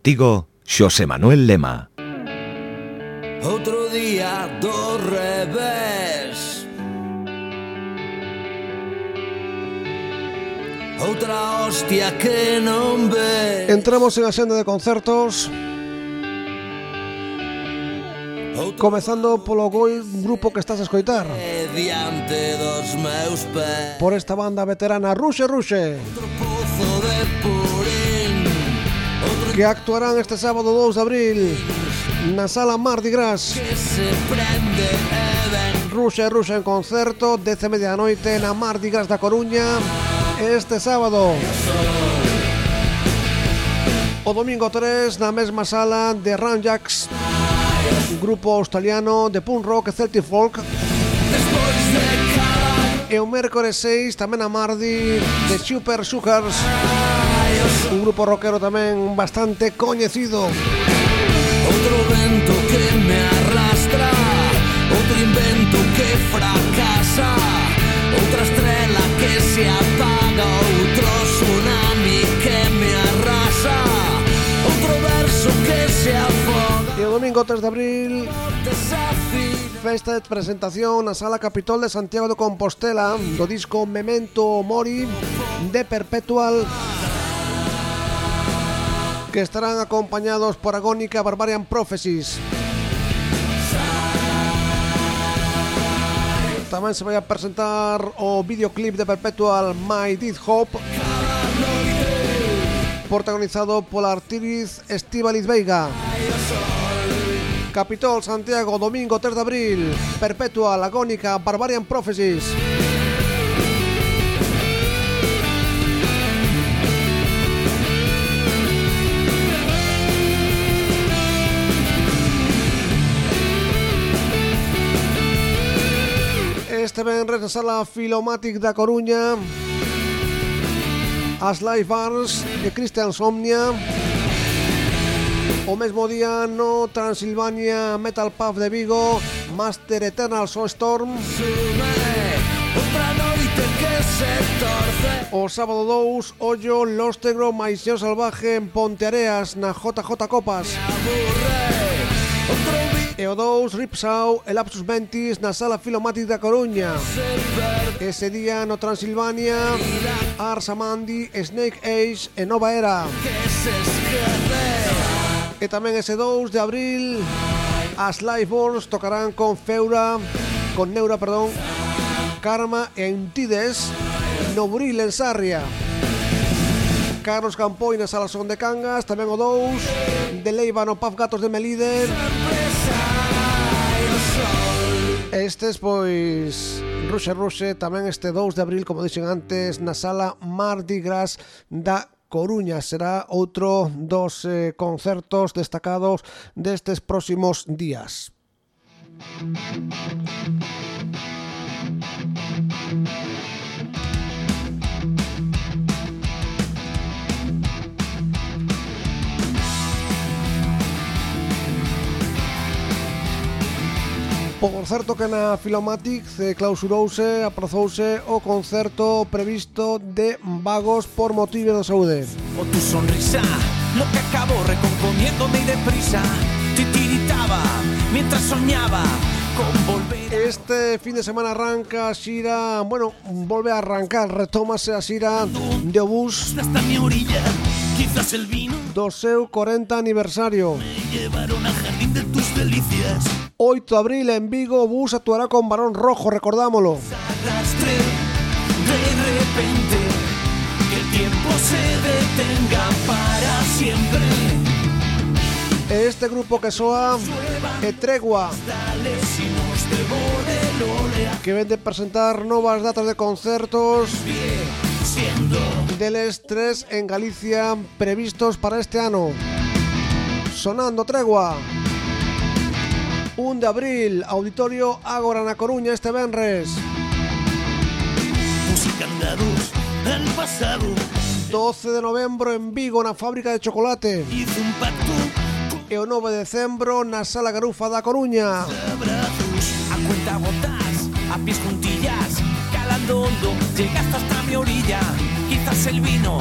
Contigo, José Manuel Lema. Otro día do revés. Outra hostia que non ve. Entramos en a senda de concertos Comezando polo goi grupo que estás a escoitar dos. Por esta banda veterana Ruxe Ruxe Outro pozo de purín. Outro que actuarán este sábado 2 de abril na sala Mardi Gras. Ruxa e Ruxa en concerto, 10 e media noite na Mardi Gras da Coruña este sábado. O domingo 3 na mesma sala de Ranjax, grupo australiano de punk rock e celtic folk. E o mércores 6 tamén a Mardi de Super Sugars. Grupo rockero tamén bastante coñecido Outro vento que me arrastra Outro invento que fracasa Outra estrela que se apaga Outro tsunami que me arrasa Outro verso que se afoga. E o domingo 3 de abril Festa de presentación na Sala Capitol de Santiago de Compostela do disco Memento Mori de Perpetual que estarán acompañados por Agónica Barbarian Prophecies. Tamén se vai a presentar o videoclip de Perpetual My Did Hope protagonizado pola actriz Estíbaliz Veiga. Capitol Santiago, domingo 3 de abril. Perpetual, Agónica, Barbarian Prophecies. Venres na sala Filomatic da Coruña. As Live Bars de Christian Somnia. O mesmo día no Transilvania Metal Pub de Vigo Master Eternal Soulstorm. O sábado 2 Ollo Los Tegro Maiseo Salvaje en Ponteareas na JJ Copas e o 2 Ripsau e Lapsus Ventis na Sala Filomati da Coruña. Ese día no Transilvania, Arsamandi, Snake Age e Nova Era. E tamén ese 2 de abril, as Liveborns tocarán con Feura, con Neura, perdón, Karma e Entides no Buril en Sarria. Carlos Campoy na Sala Son de Cangas, tamén o 2, de Leiva no Paf Gatos de Melide, Estes, pois, Ruxe Ruxe, tamén este 2 de abril, como dixen antes, na sala Mardi Gras da Coruña será outro dos eh, concertos destacados destes próximos días. Música Por certo que na Filomatic se clausurouse, aprazouse o concerto previsto de Vagos por motivo de saúde. o tu sonrisa, lo que acabo recomponiéndome y deprisa, titiritaba mientras soñaba con volver. Este fin de semana arranca a xira, bueno, volve a arrancar, retómase a xira de Obús do seu 40 aniversario. Llevaron jardín de tus delicias. 8 de abril en Vigo, Bus actuará con Barón Rojo, recordámoslo. Arrastré de repente que el tiempo se detenga para siempre. Este grupo que soa Tregua, que vende presentar novas datas de concertos siendo deles tres en Galicia previstos para este ano. Sonando Tregua. 1 de abril, Auditorio Ágora na Coruña este venres. música andados al pasado. 12 de novembro en Vigo na fábrica de chocolate. Hice un pacto E o 9 de decembro na Sala Garufa da Coruña. abrazos. A cuenta gotas, a pies juntillas, calando hondo, llegaste hasta mi orilla. Quizás el vino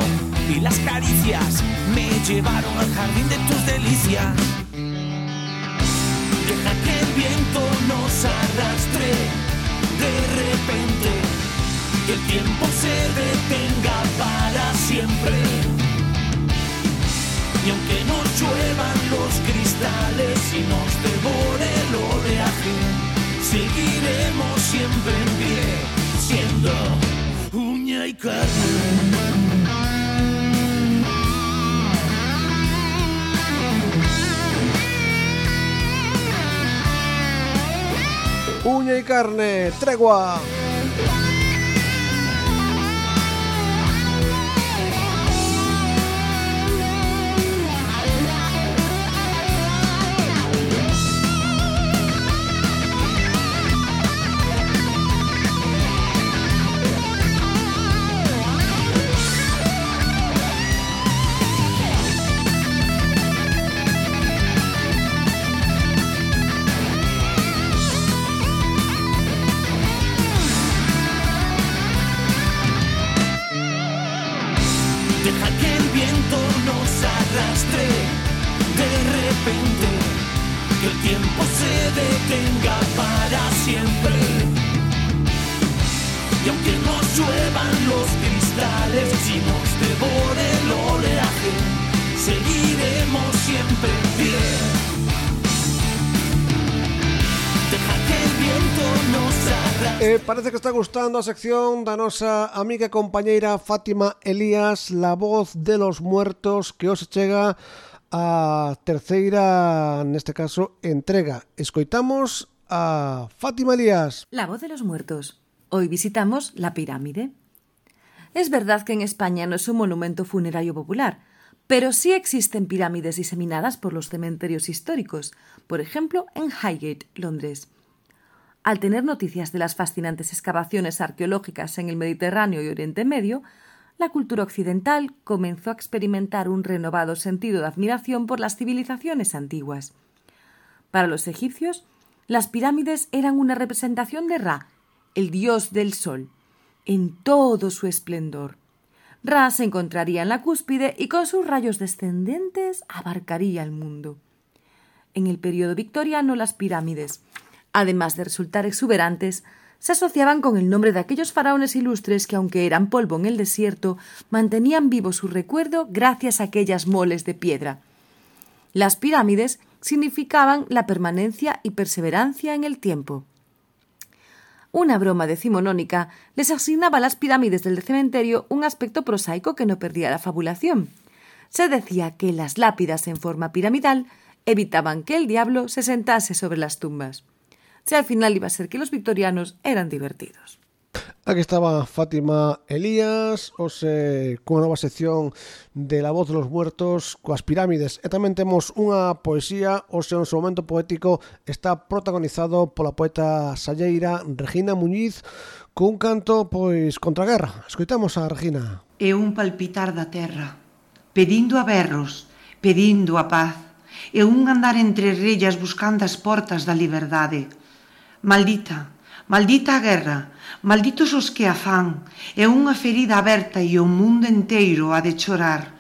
y las caricias me llevaron al jardín de tus delicias. Deja que el viento nos arrastre de repente. Que el tiempo se detenga para siempre. Y aunque nos lluevan los cristales y nos devore el oleaje, seguiremos siempre en pie, siendo uña y carne. Uña y carne, Tregua. Parece que está gustando a sección da nosa amiga e compañeira Fátima Elías, la voz de los muertos, que os chega a terceira, neste caso, entrega. Escoitamos a Fátima Elías. La voz de los muertos. Hoy visitamos la pirámide. Es verdad que en España no es un monumento funerario popular, pero sí existen pirámides diseminadas por los cementerios históricos, por ejemplo en Highgate, Londres. Al tener noticias de las fascinantes excavaciones arqueológicas en el Mediterráneo y Oriente Medio, la cultura occidental comenzó a experimentar un renovado sentido de admiración por las civilizaciones antiguas. Para los egipcios, las pirámides eran una representación de Ra, el dios del sol, en todo su esplendor. Ra se encontraría en la cúspide y con sus rayos descendentes abarcaría el mundo. En el periodo victoriano las pirámides, además de resultar exuberantes, se asociaban con el nombre de aquellos faraones ilustres que, aunque eran polvo en el desierto, mantenían vivo su recuerdo gracias a aquellas moles de piedra. Las pirámides significaban la permanencia y perseverancia en el tiempo. Una broma decimonónica les asignaba a las pirámides del cementerio un aspecto prosaico que no perdía la fabulación. Se decía que las lápidas en forma piramidal evitaban que el diablo se sentase sobre las tumbas. se al final iba a ser que los victorianos eran divertidos. Aquí estaba Fátima Elías, ose cunha nova sección de La voz dos muertos coas pirámides. E tamén temos unha poesía, ose un seu momento poético está protagonizado pola poeta salleira Regina Muñiz cun canto pois contra a guerra. Escoitamos a Regina. É un palpitar da terra, pedindo a berros, pedindo a paz, e un andar entre rellas buscando as portas da liberdade, Maldita, maldita a guerra, malditos os que a fan, é unha ferida aberta e o mundo enteiro a de chorar.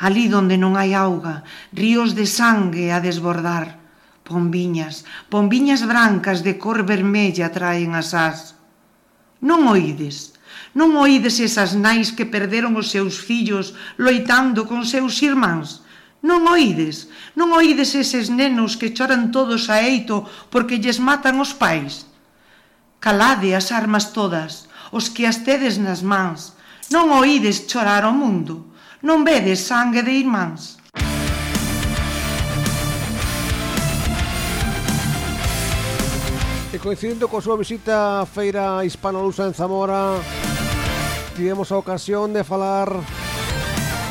Alí donde non hai auga, ríos de sangue a desbordar. Pombiñas, pombiñas brancas de cor vermella traen as as. Non oides, non oides esas nais que perderon os seus fillos loitando con seus irmáns? Non oides, non oides eses nenos que choran todos a eito porque lles matan os pais? Calade as armas todas, os que as tedes nas mans. Non oides chorar o mundo, non vedes sangue de irmáns. E coincidindo coa súa visita á Feira hispano-lusa en Zamora, tivemos a ocasión de falar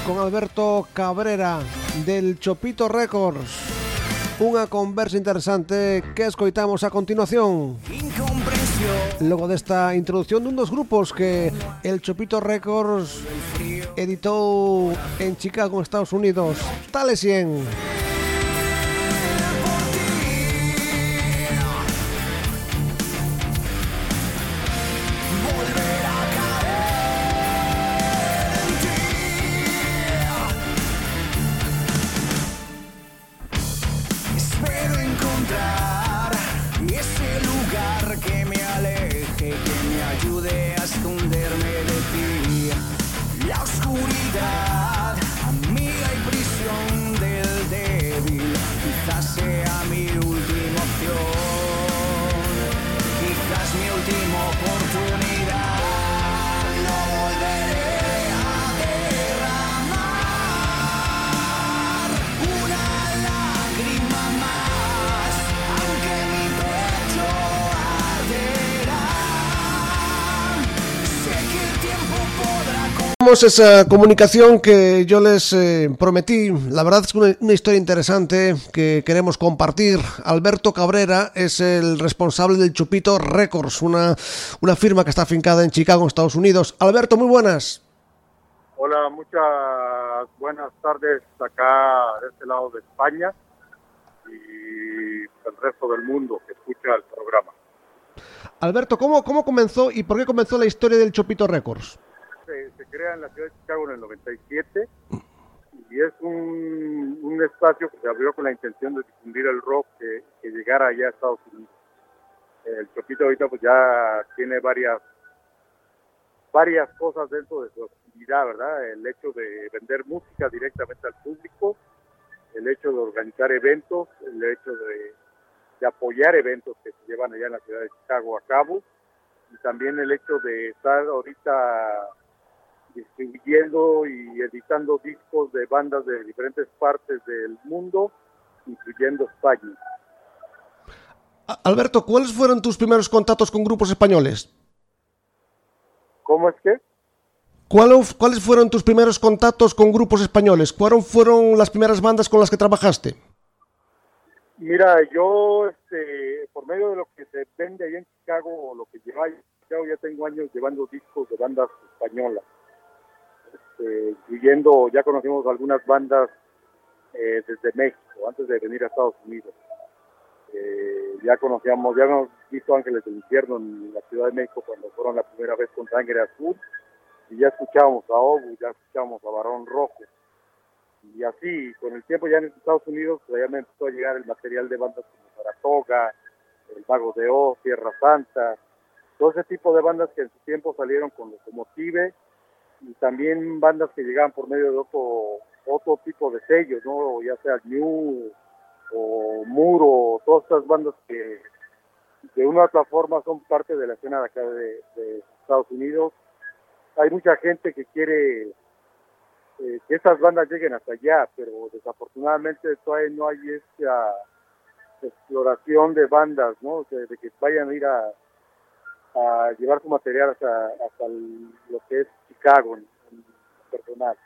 con Alberto Cabrera del Chopito Records. Unha conversa interesante que escoitamos a continuación. Logo desta introducción dun dos grupos que el Chopito Records editou en Chicago, Estados Unidos. Tale 100. Esa comunicación que yo les eh, prometí. La verdad es que una, una, historia interesante que queremos compartir. Alberto Cabrera es el responsable del Chupito Records, una, una firma que está afincada en Chicago, Estados Unidos. Alberto, muy buenas. Hola, muchas buenas tardes acá de este lado de España y el resto del mundo que escucha el programa. Alberto, ¿cómo, cómo comenzó y por qué comenzó la historia del Chupito Records? Se, crea en la ciudad de Chicago en el 97 y es un, un, espacio que se abrió con la intención de difundir el rock que, que llegara allá a Estados Unidos. El Chopito ahorita pues ya tiene varias varias cosas dentro de su actividad, ¿verdad? El hecho de vender música directamente al público, el hecho de organizar eventos, el hecho de, de apoyar eventos que se llevan allá en la ciudad de Chicago a cabo, y también el hecho de estar ahorita distribuyendo y editando discos de bandas de diferentes partes del mundo, incluyendo España. Alberto, ¿cuáles fueron tus primeros contactos con grupos españoles? ¿Cómo es que? ¿Cuáles fueron tus primeros contactos con grupos españoles? ¿Cuáles fueron las primeras bandas con las que trabajaste? Mira, yo, este, por medio de lo que se vende ahí en Chicago, lo que lleva en Chicago, ya tengo años llevando discos de bandas españolas eh, incluyendo, ya conocimos algunas bandas eh, desde México, antes de venir a Estados Unidos. Eh, ya conocíamos, ya hemos visto Ángeles del Infierno en la Ciudad de México cuando fueron la primera vez con Sangre Azul, y ya escuchábamos a Obu, ya escuchábamos a Barón Rojo. Y así, con el tiempo ya en Estados Unidos, pues ya me empezó a llegar el material de bandas como Saratoga, El Mago de Oz, Tierra Santa, todo ese tipo de bandas que en su tiempo salieron con Locomotive, y también bandas que llegaban por medio de otro otro tipo de sellos, ¿no? Ya sea New o Muro, todas estas bandas que de una u otra forma son parte de la escena de acá de, Estados Unidos. Hay mucha gente que quiere eh, que estas bandas lleguen hasta allá, pero desafortunadamente todavía no hay esa exploración de bandas, ¿no? De que vayan a ir a, a llevar su material hasta, hasta el, lo que es Chicago en, en personal.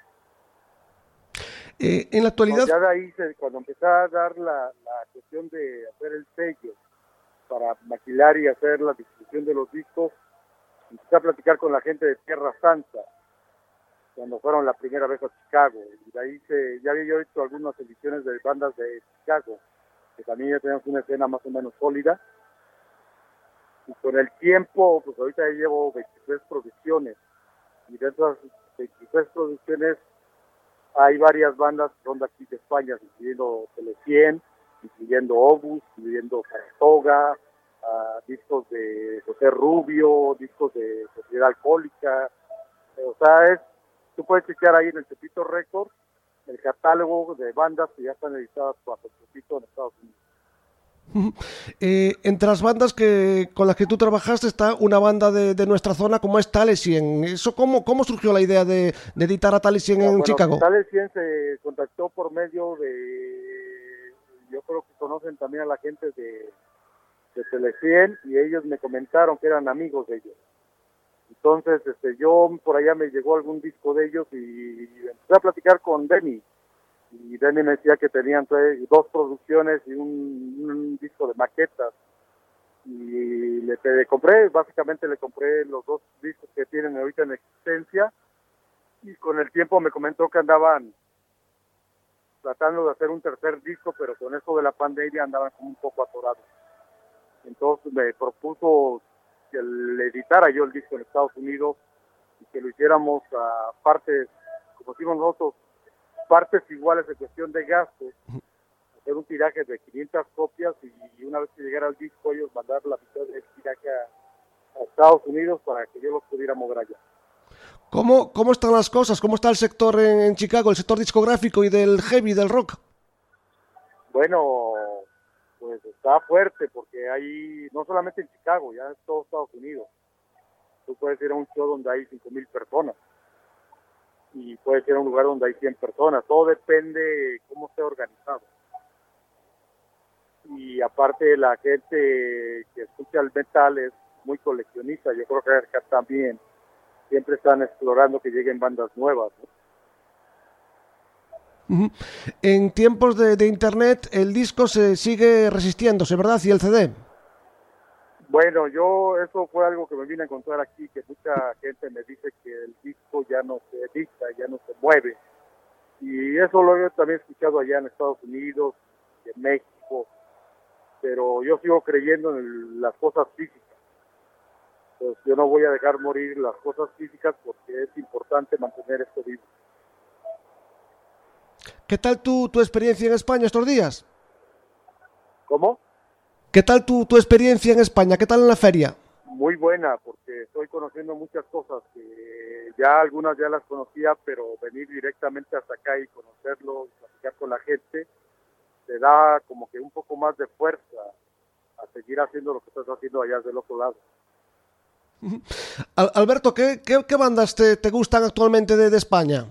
Eh, en la actualidad... ya de ahí, se, cuando empecé a dar la, la cuestión de hacer el sello para maquilar y hacer la distribución de los discos, empecé a platicar con la gente de Tierra Santa, cuando fueron la primera vez a Chicago. Y de ahí se, ya había yo hecho algunas ediciones de bandas de Chicago, que también ya tenemos una escena más o menos sólida y con el tiempo, pues ahorita ya llevo 23 producciones y de esas 23 producciones hay varias bandas que son de aquí de España, incluyendo Tele 100, incluyendo Obus, incluyendo Saratoga, uh, discos de José Rubio, discos de Sociedad Alcohólica, o sea, es, tú puedes chequear ahí en el Cepito Records el catálogo de bandas que ya están editadas por en Estados Unidos. Eh, entre las bandas que con las que tú trabajaste está una banda de, nuestra zona como es Talesien. ¿Eso cómo, cómo surgió la idea de, editar a Talesien en Chicago? Talesien se contactó por medio de, yo creo que conocen también a la gente de, de Telecien y ellos me comentaron que eran amigos de ellos. Entonces, este, yo por allá me llegó algún disco de ellos y, empecé a platicar con Denny y Denny me decía que tenían dos producciones y un, disco de maquetas y le, compré, básicamente le compré los dos discos que tienen ahorita en existencia y con el tiempo me comentó que andaban tratando de hacer un tercer disco, pero con eso de la pandemia andaban como un poco atorados. Entonces me propuso que le editara yo el disco en Estados Unidos y que lo hiciéramos a partes, como decimos nosotros, partes iguales en cuestión de gastos, hacer un tiraje de 500 copias y una vez que llegara el disco ellos mandar la mitad del tiraje a, Estados Unidos para que yo los pudiera mover allá. ¿Cómo, ¿Cómo están las cosas? ¿Cómo está el sector en, Chicago, el sector discográfico y del heavy, del rock? Bueno, pues está fuerte porque hay, no solamente en Chicago, ya en todo Estados Unidos. Tú puedes ir a un show donde hay 5.000 personas y puede ser un lugar donde hay 100 personas. Todo depende cómo esté organizado. Y aparte la gente que escucha el metal es muy coleccionista. Yo creo que acá también siempre están explorando que lleguen bandas nuevas. En tiempos de, de, internet el disco se sigue resistiéndose, ¿verdad? Y el CD. Bueno, yo eso fue algo que me vine a encontrar aquí, que mucha gente me dice que el disco ya no se edita, ya no se mueve. Y eso lo he también escuchado allá en Estados Unidos, en México, pero yo sigo creyendo en las cosas físicas. Pues yo no voy a dejar morir las cosas físicas porque es importante mantener esto vivo. ¿Qué tal tu, tu experiencia en España estos días? ¿Cómo? ¿Qué tal tu, tu experiencia en España? ¿Qué tal en la feria? Muy buena, porque estoy conociendo muchas cosas que ya algunas ya las conocía, pero venir directamente hasta acá y conocerlo, y platicar con la gente, te da como que un poco más de fuerza a seguir haciendo lo que estás haciendo allá del otro lado. Alberto, ¿qué, qué, bandas te, te, gustan actualmente de España?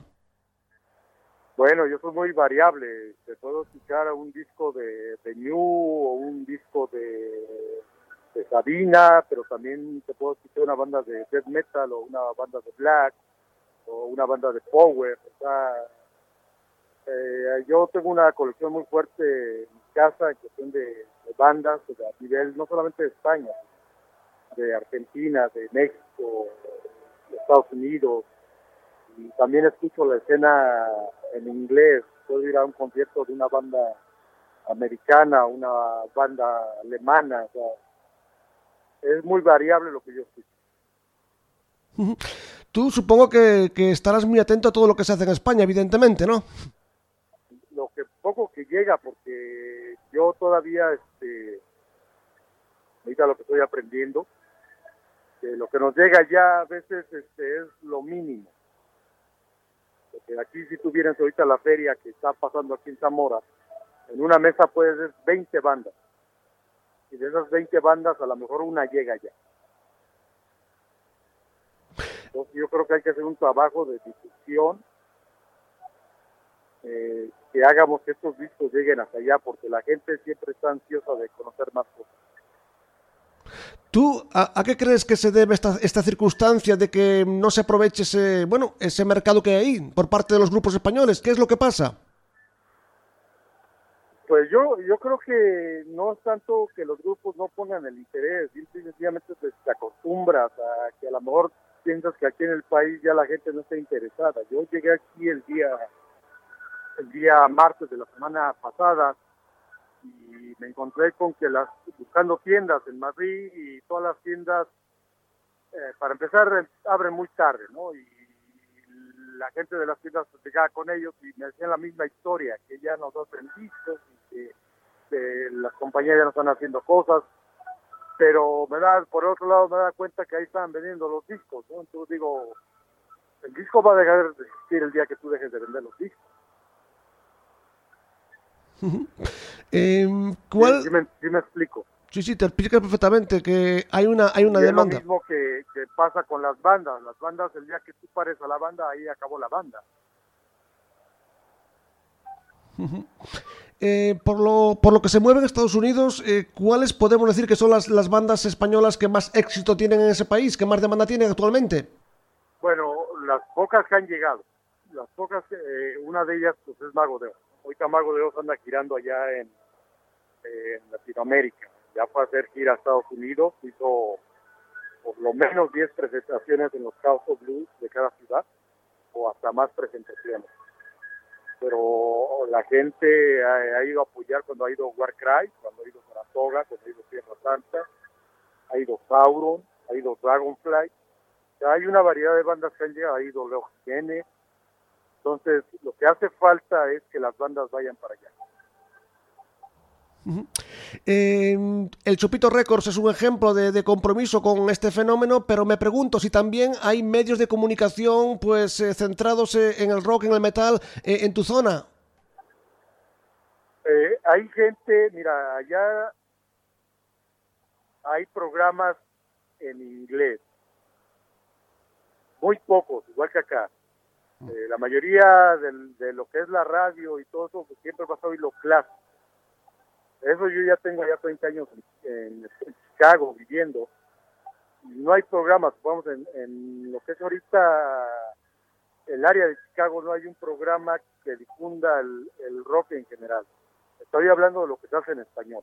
Bueno, yo soy muy variable. Te puedo escuchar un disco de, de New o un disco de, de, Sabina, pero también te puedo escuchar una banda de death metal o una banda de black o una banda de power. O sea, eh, yo tengo una colección muy fuerte en casa en cuestión de, bandas a nivel no solamente de España, de Argentina, de México, de Estados Unidos, y también escucho la escena en inglés, puedo ir a un concierto de una banda americana, una banda alemana, es muy variable lo que yo escucho. Tú supongo que, estarás muy atento a todo lo que se hace en España, evidentemente, ¿no? Lo que poco que llega, porque yo todavía, este, ahorita lo que estoy aprendiendo, que lo que nos llega ya a veces este, es lo mínimo porque aquí si tú ahorita la feria que está pasando aquí en Zamora, en una mesa puede ser 20 bandas. Y de esas 20 bandas a lo mejor una llega ya. Entonces yo creo que hay que hacer un trabajo de difusión, eh, que hagamos que estos discos lleguen hasta allá, porque la gente siempre está ansiosa de conocer más cosas. ¿Tú a, qué crees que se debe esta, esta, circunstancia de que no se aproveche ese, bueno, ese mercado que hay por parte de los grupos españoles? ¿Qué es lo que pasa? Pues yo, yo creo que no es tanto que los grupos no pongan el interés, sencillamente te, acostumbras a que a lo mejor piensas que aquí en el país ya la gente no está interesada. Yo llegué aquí el día, el día martes de la semana pasada y me encontré con que las buscando tiendas en Madrid y todas las tiendas eh, para empezar abren muy tarde no y la gente de las tiendas llegaba con ellos y me decían la misma historia que ya nos hacen discos y que, las compañías ya no están haciendo cosas. Pero me da por otro lado me da cuenta que ahí están vendiendo los discos ¿no? entonces digo el disco va a dejar de existir el día que tú dejes de vender los discos Em, ¿Cuál? Sí, me, sí me explico. Sí, sí, te explicas perfectamente que hay una, hay una Y es demanda. lo mismo que, que pasa con las bandas. Las bandas, el día que tú pares a la banda, ahí acabó la banda. Eh, por, lo, por lo que se mueve en Estados Unidos, eh, ¿cuáles podemos decir que son las, las bandas españolas que más éxito tienen en ese país, que más demanda tienen actualmente? Bueno, las pocas que han llegado. Las pocas, eh, una de ellas pues es Mago de Oz. Ahorita Mago de Oz anda girando allá en, Latinoamérica. Ya fue hacer gira a Estados Unidos, hizo por lo menos 10 presentaciones en los House of Blues de cada ciudad, o hasta más presentaciones. Pero la gente ha, ido a apoyar cuando ha ido Warcry, cuando ha ido Saratoga, cuando ha ido Tierra Santa, ha ido Sauron, ha ido Dragonfly. Hay una variedad de bandas que han llegado, ha ido Leo Jiménez. Entonces, lo que hace falta es que las bandas vayan para allá. Eh, el Chupito Records es un ejemplo de, de compromiso con este fenómeno, pero me pregunto si también hay medios de comunicación pues eh, centrados eh, en el rock, en el metal, eh, en tu zona. Eh, hay gente, mira, allá hay programas en inglés, muy pocos, igual que acá. Eh, la mayoría del- de lo que es la radio y todo eso, pues, siempre vas a oír lo clásico. Eso yo ya tengo ya 30 años en, en Chicago viviendo. No hay programas, vamos, en, en lo que es ahorita el área de Chicago no hay un programa que difunda el, el rock en general. Estoy hablando de lo que se hace en español.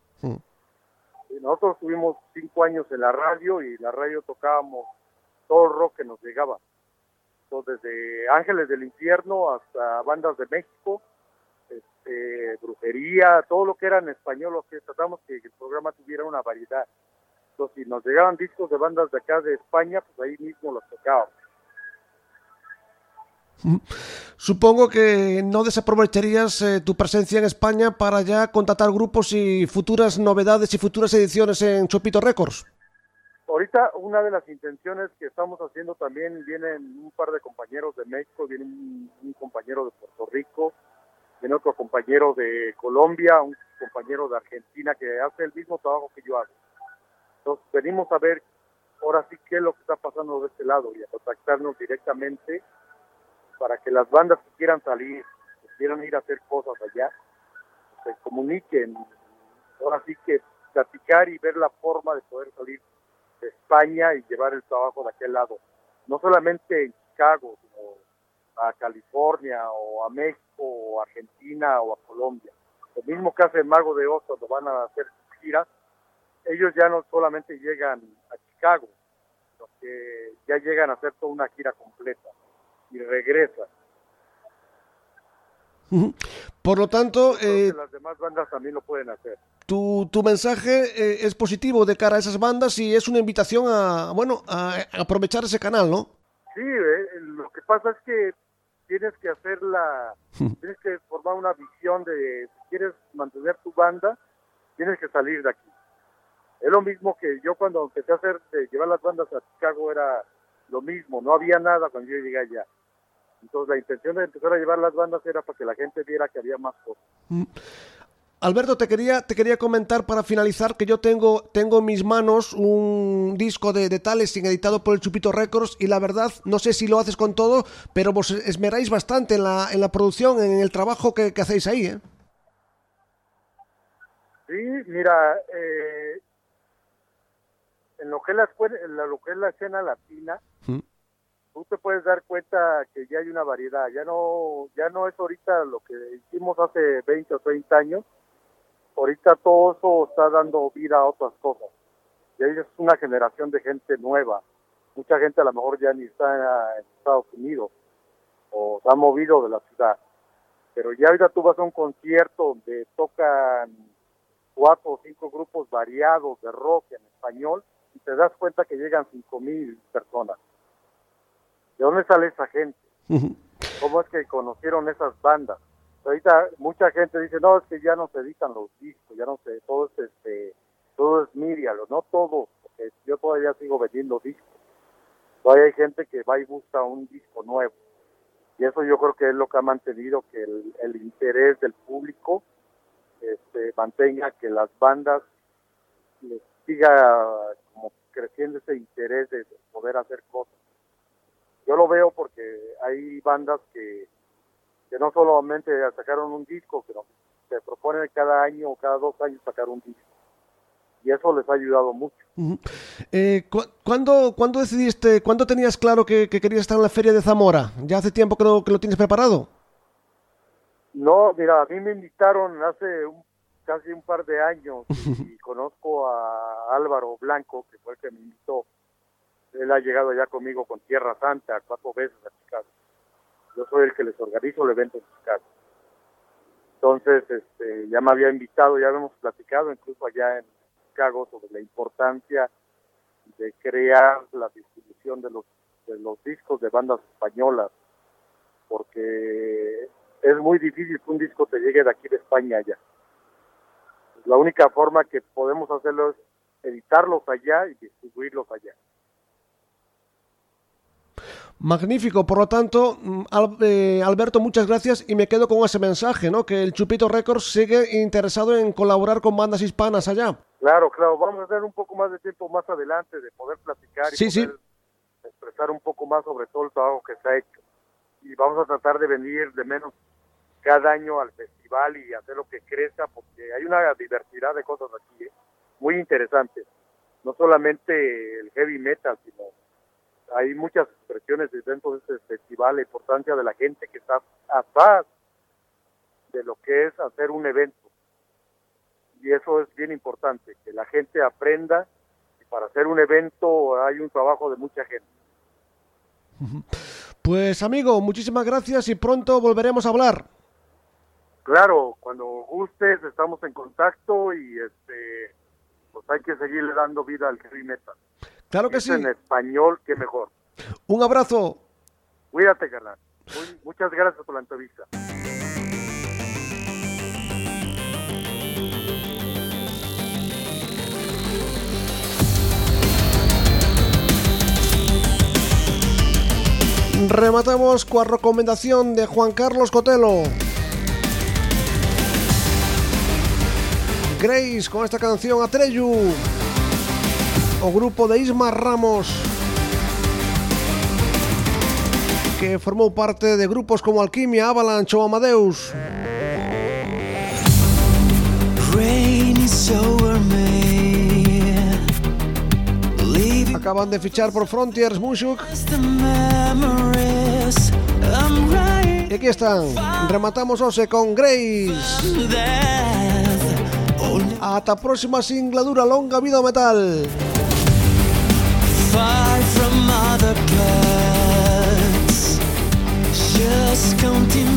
Nosotros tuvimos cinco años en la radio y la radio tocábamos todo el rock que nos llegaba. Entonces, desde Ángeles del Infierno hasta bandas de México, este, brujería, todo lo que era en español, lo que tratamos que el programa tuviera una variedad. Entonces, si nos llegaban discos de bandas de acá de España, pues ahí mismo los tocábamos. Supongo que no desaprovecharías eh, tu presencia en España para ya contratar grupos y futuras novedades y futuras ediciones en Chupito Records. Ahorita una de las intenciones que estamos haciendo también vienen un par de compañeros de México, viene un, compañero de Puerto Rico, viene otro compañero de Colombia, un compañero de Argentina que hace el mismo trabajo que yo hago. Entonces venimos a ver ahora sí qué es lo que está pasando de este lado y a contactarnos directamente para que las bandas que quieran salir, que quieran ir a hacer cosas allá, se comuniquen. Ahora sí que platicar y ver la forma de poder salir España y llevar el trabajo de aquel lado. No solamente en Chicago, sino a California o a México o Argentina o a Colombia. Lo mismo que hace Mago de Oz cuando van a hacer giras, ellos ya no solamente llegan a Chicago, sino que ya llegan a hacer toda una gira completa y regresan. Por lo tanto, eh, las demás bandas también lo pueden hacer. tu, tu mensaje eh, es positivo de cara a esas bandas y es una invitación a, bueno, a, a aprovechar ese canal, ¿no? Sí, eh, lo que pasa es que tienes que hacer la, tienes que formar una visión de si quieres mantener tu banda, tienes que salir de aquí. Es lo mismo que yo cuando empecé a hacer, llevar las bandas a Chicago era lo mismo, no había nada cuando yo llegué allá. Entonces la intención de empezar a llevar las bandas era para que la gente viera que había más cosas. Alberto, te quería, te quería comentar para finalizar que yo tengo, tengo en mis manos un disco de, de Talesing editado por el Chupito Records y la verdad, no sé si lo haces con todo, pero vos esmeráis bastante en la, en la producción, en el trabajo que, que hacéis ahí, ¿eh? Sí, mira, eh, en lo que es la, en la- lo que es la escena latina, Mm. Tú te puedes dar cuenta que ya hay una variedad, ya no, ya no es ahorita lo que hicimos hace 20 o 30 años, ahorita todo eso está dando vida a otras cosas, y ahí es una generación de gente nueva, mucha gente a lo mejor ya ni está en Estados Unidos, o se ha movido de la ciudad, pero ya ahorita tú vas a un concierto donde tocan cuatro o cinco grupos variados de rock en español y te das cuenta que llegan cinco mil personas. ¿De dónde sale esa gente? ¿Cómo es que conocieron esas bandas? Ahorita mucha gente dice, no, es que ya no se editan los discos, ya no sé, todo es, este, todo es media, no todo, porque yo todavía sigo vendiendo discos. Todavía hay gente que va y busca un disco nuevo. Y eso yo creo que es lo que ha mantenido que el, el interés del público este, mantenga que las bandas les siga como creciendo ese interés de poder hacer cosas. Yo lo veo porque hay bandas que, que no solamente sacaron un disco, pero se proponen cada año o cada dos años sacar un disco. Y eso les ha ayudado mucho. Ujú. Eh, cu- ¿cuándo, cuándo decidiste, cuándo tenías claro que, que querías estar en la feria de Zamora? ¿Ya hace tiempo que lo, que lo tienes preparado? No, mira, a mí me invitaron hace un- casi un par de años y conozco a Álvaro Blanco, que fue el que me invitó. Él ha llegado ya conmigo con Tierra Santa cuatro veces a Chicago. Yo soy el que les organizo el evento en Chicago. Entonces, este, ya me había invitado, ya habíamos platicado incluso allá en Chicago sobre la importancia de crear la distribución de los, de los discos de bandas españolas, porque es muy difícil que un disco te llegue de aquí de España allá. La única forma que podemos hacerlo es editarlos allá y distribuirlos allá. Magnífico, por lo tanto, mm, eh, Alberto, muchas gracias y me quedo con ese mensaje, ¿no? Que el Chupito Records sigue interesado en colaborar con bandas hispanas allá. Claro, claro, vamos a tener un poco más de tiempo más adelante de poder platicar y Sí, sí. poder expresar un poco más sobre todo el trabajo que se ha hecho. Y vamos a tratar de venir de menos cada año al festival y hacer lo que crezca, porque hay una diversidad de cosas aquí, ¿eh? muy interesantes. No solamente el heavy metal, sino hay muchas expresiones dentro de este festival, la importancia de la gente que está atrás de lo que es hacer un evento. Y eso es bien importante, que la gente aprenda que para hacer un evento hay un trabajo de mucha gente. Pues amigo, muchísimas gracias y pronto volveremos a hablar. Claro, cuando gustes estamos en contacto y este pues hay que seguirle dando vida al heavy metal. Claro que Es sí. En español, qué mejor. Un abrazo. Cuídate. Muy- muchas gracias por la entrevista. Rematamos coa recomendación de Juan Carlos Cotelo. Grace con esta canción Atreyu. o grupo de Isma Ramos que formou parte de grupos como Alquimia, Avalanche ou Amadeus. Acaban de fichar por Frontiers Mushuk. E aquí están, rematamos hoxe con Grace. Ata a próxima singladura longa vida metal. far from other parts, Just continue.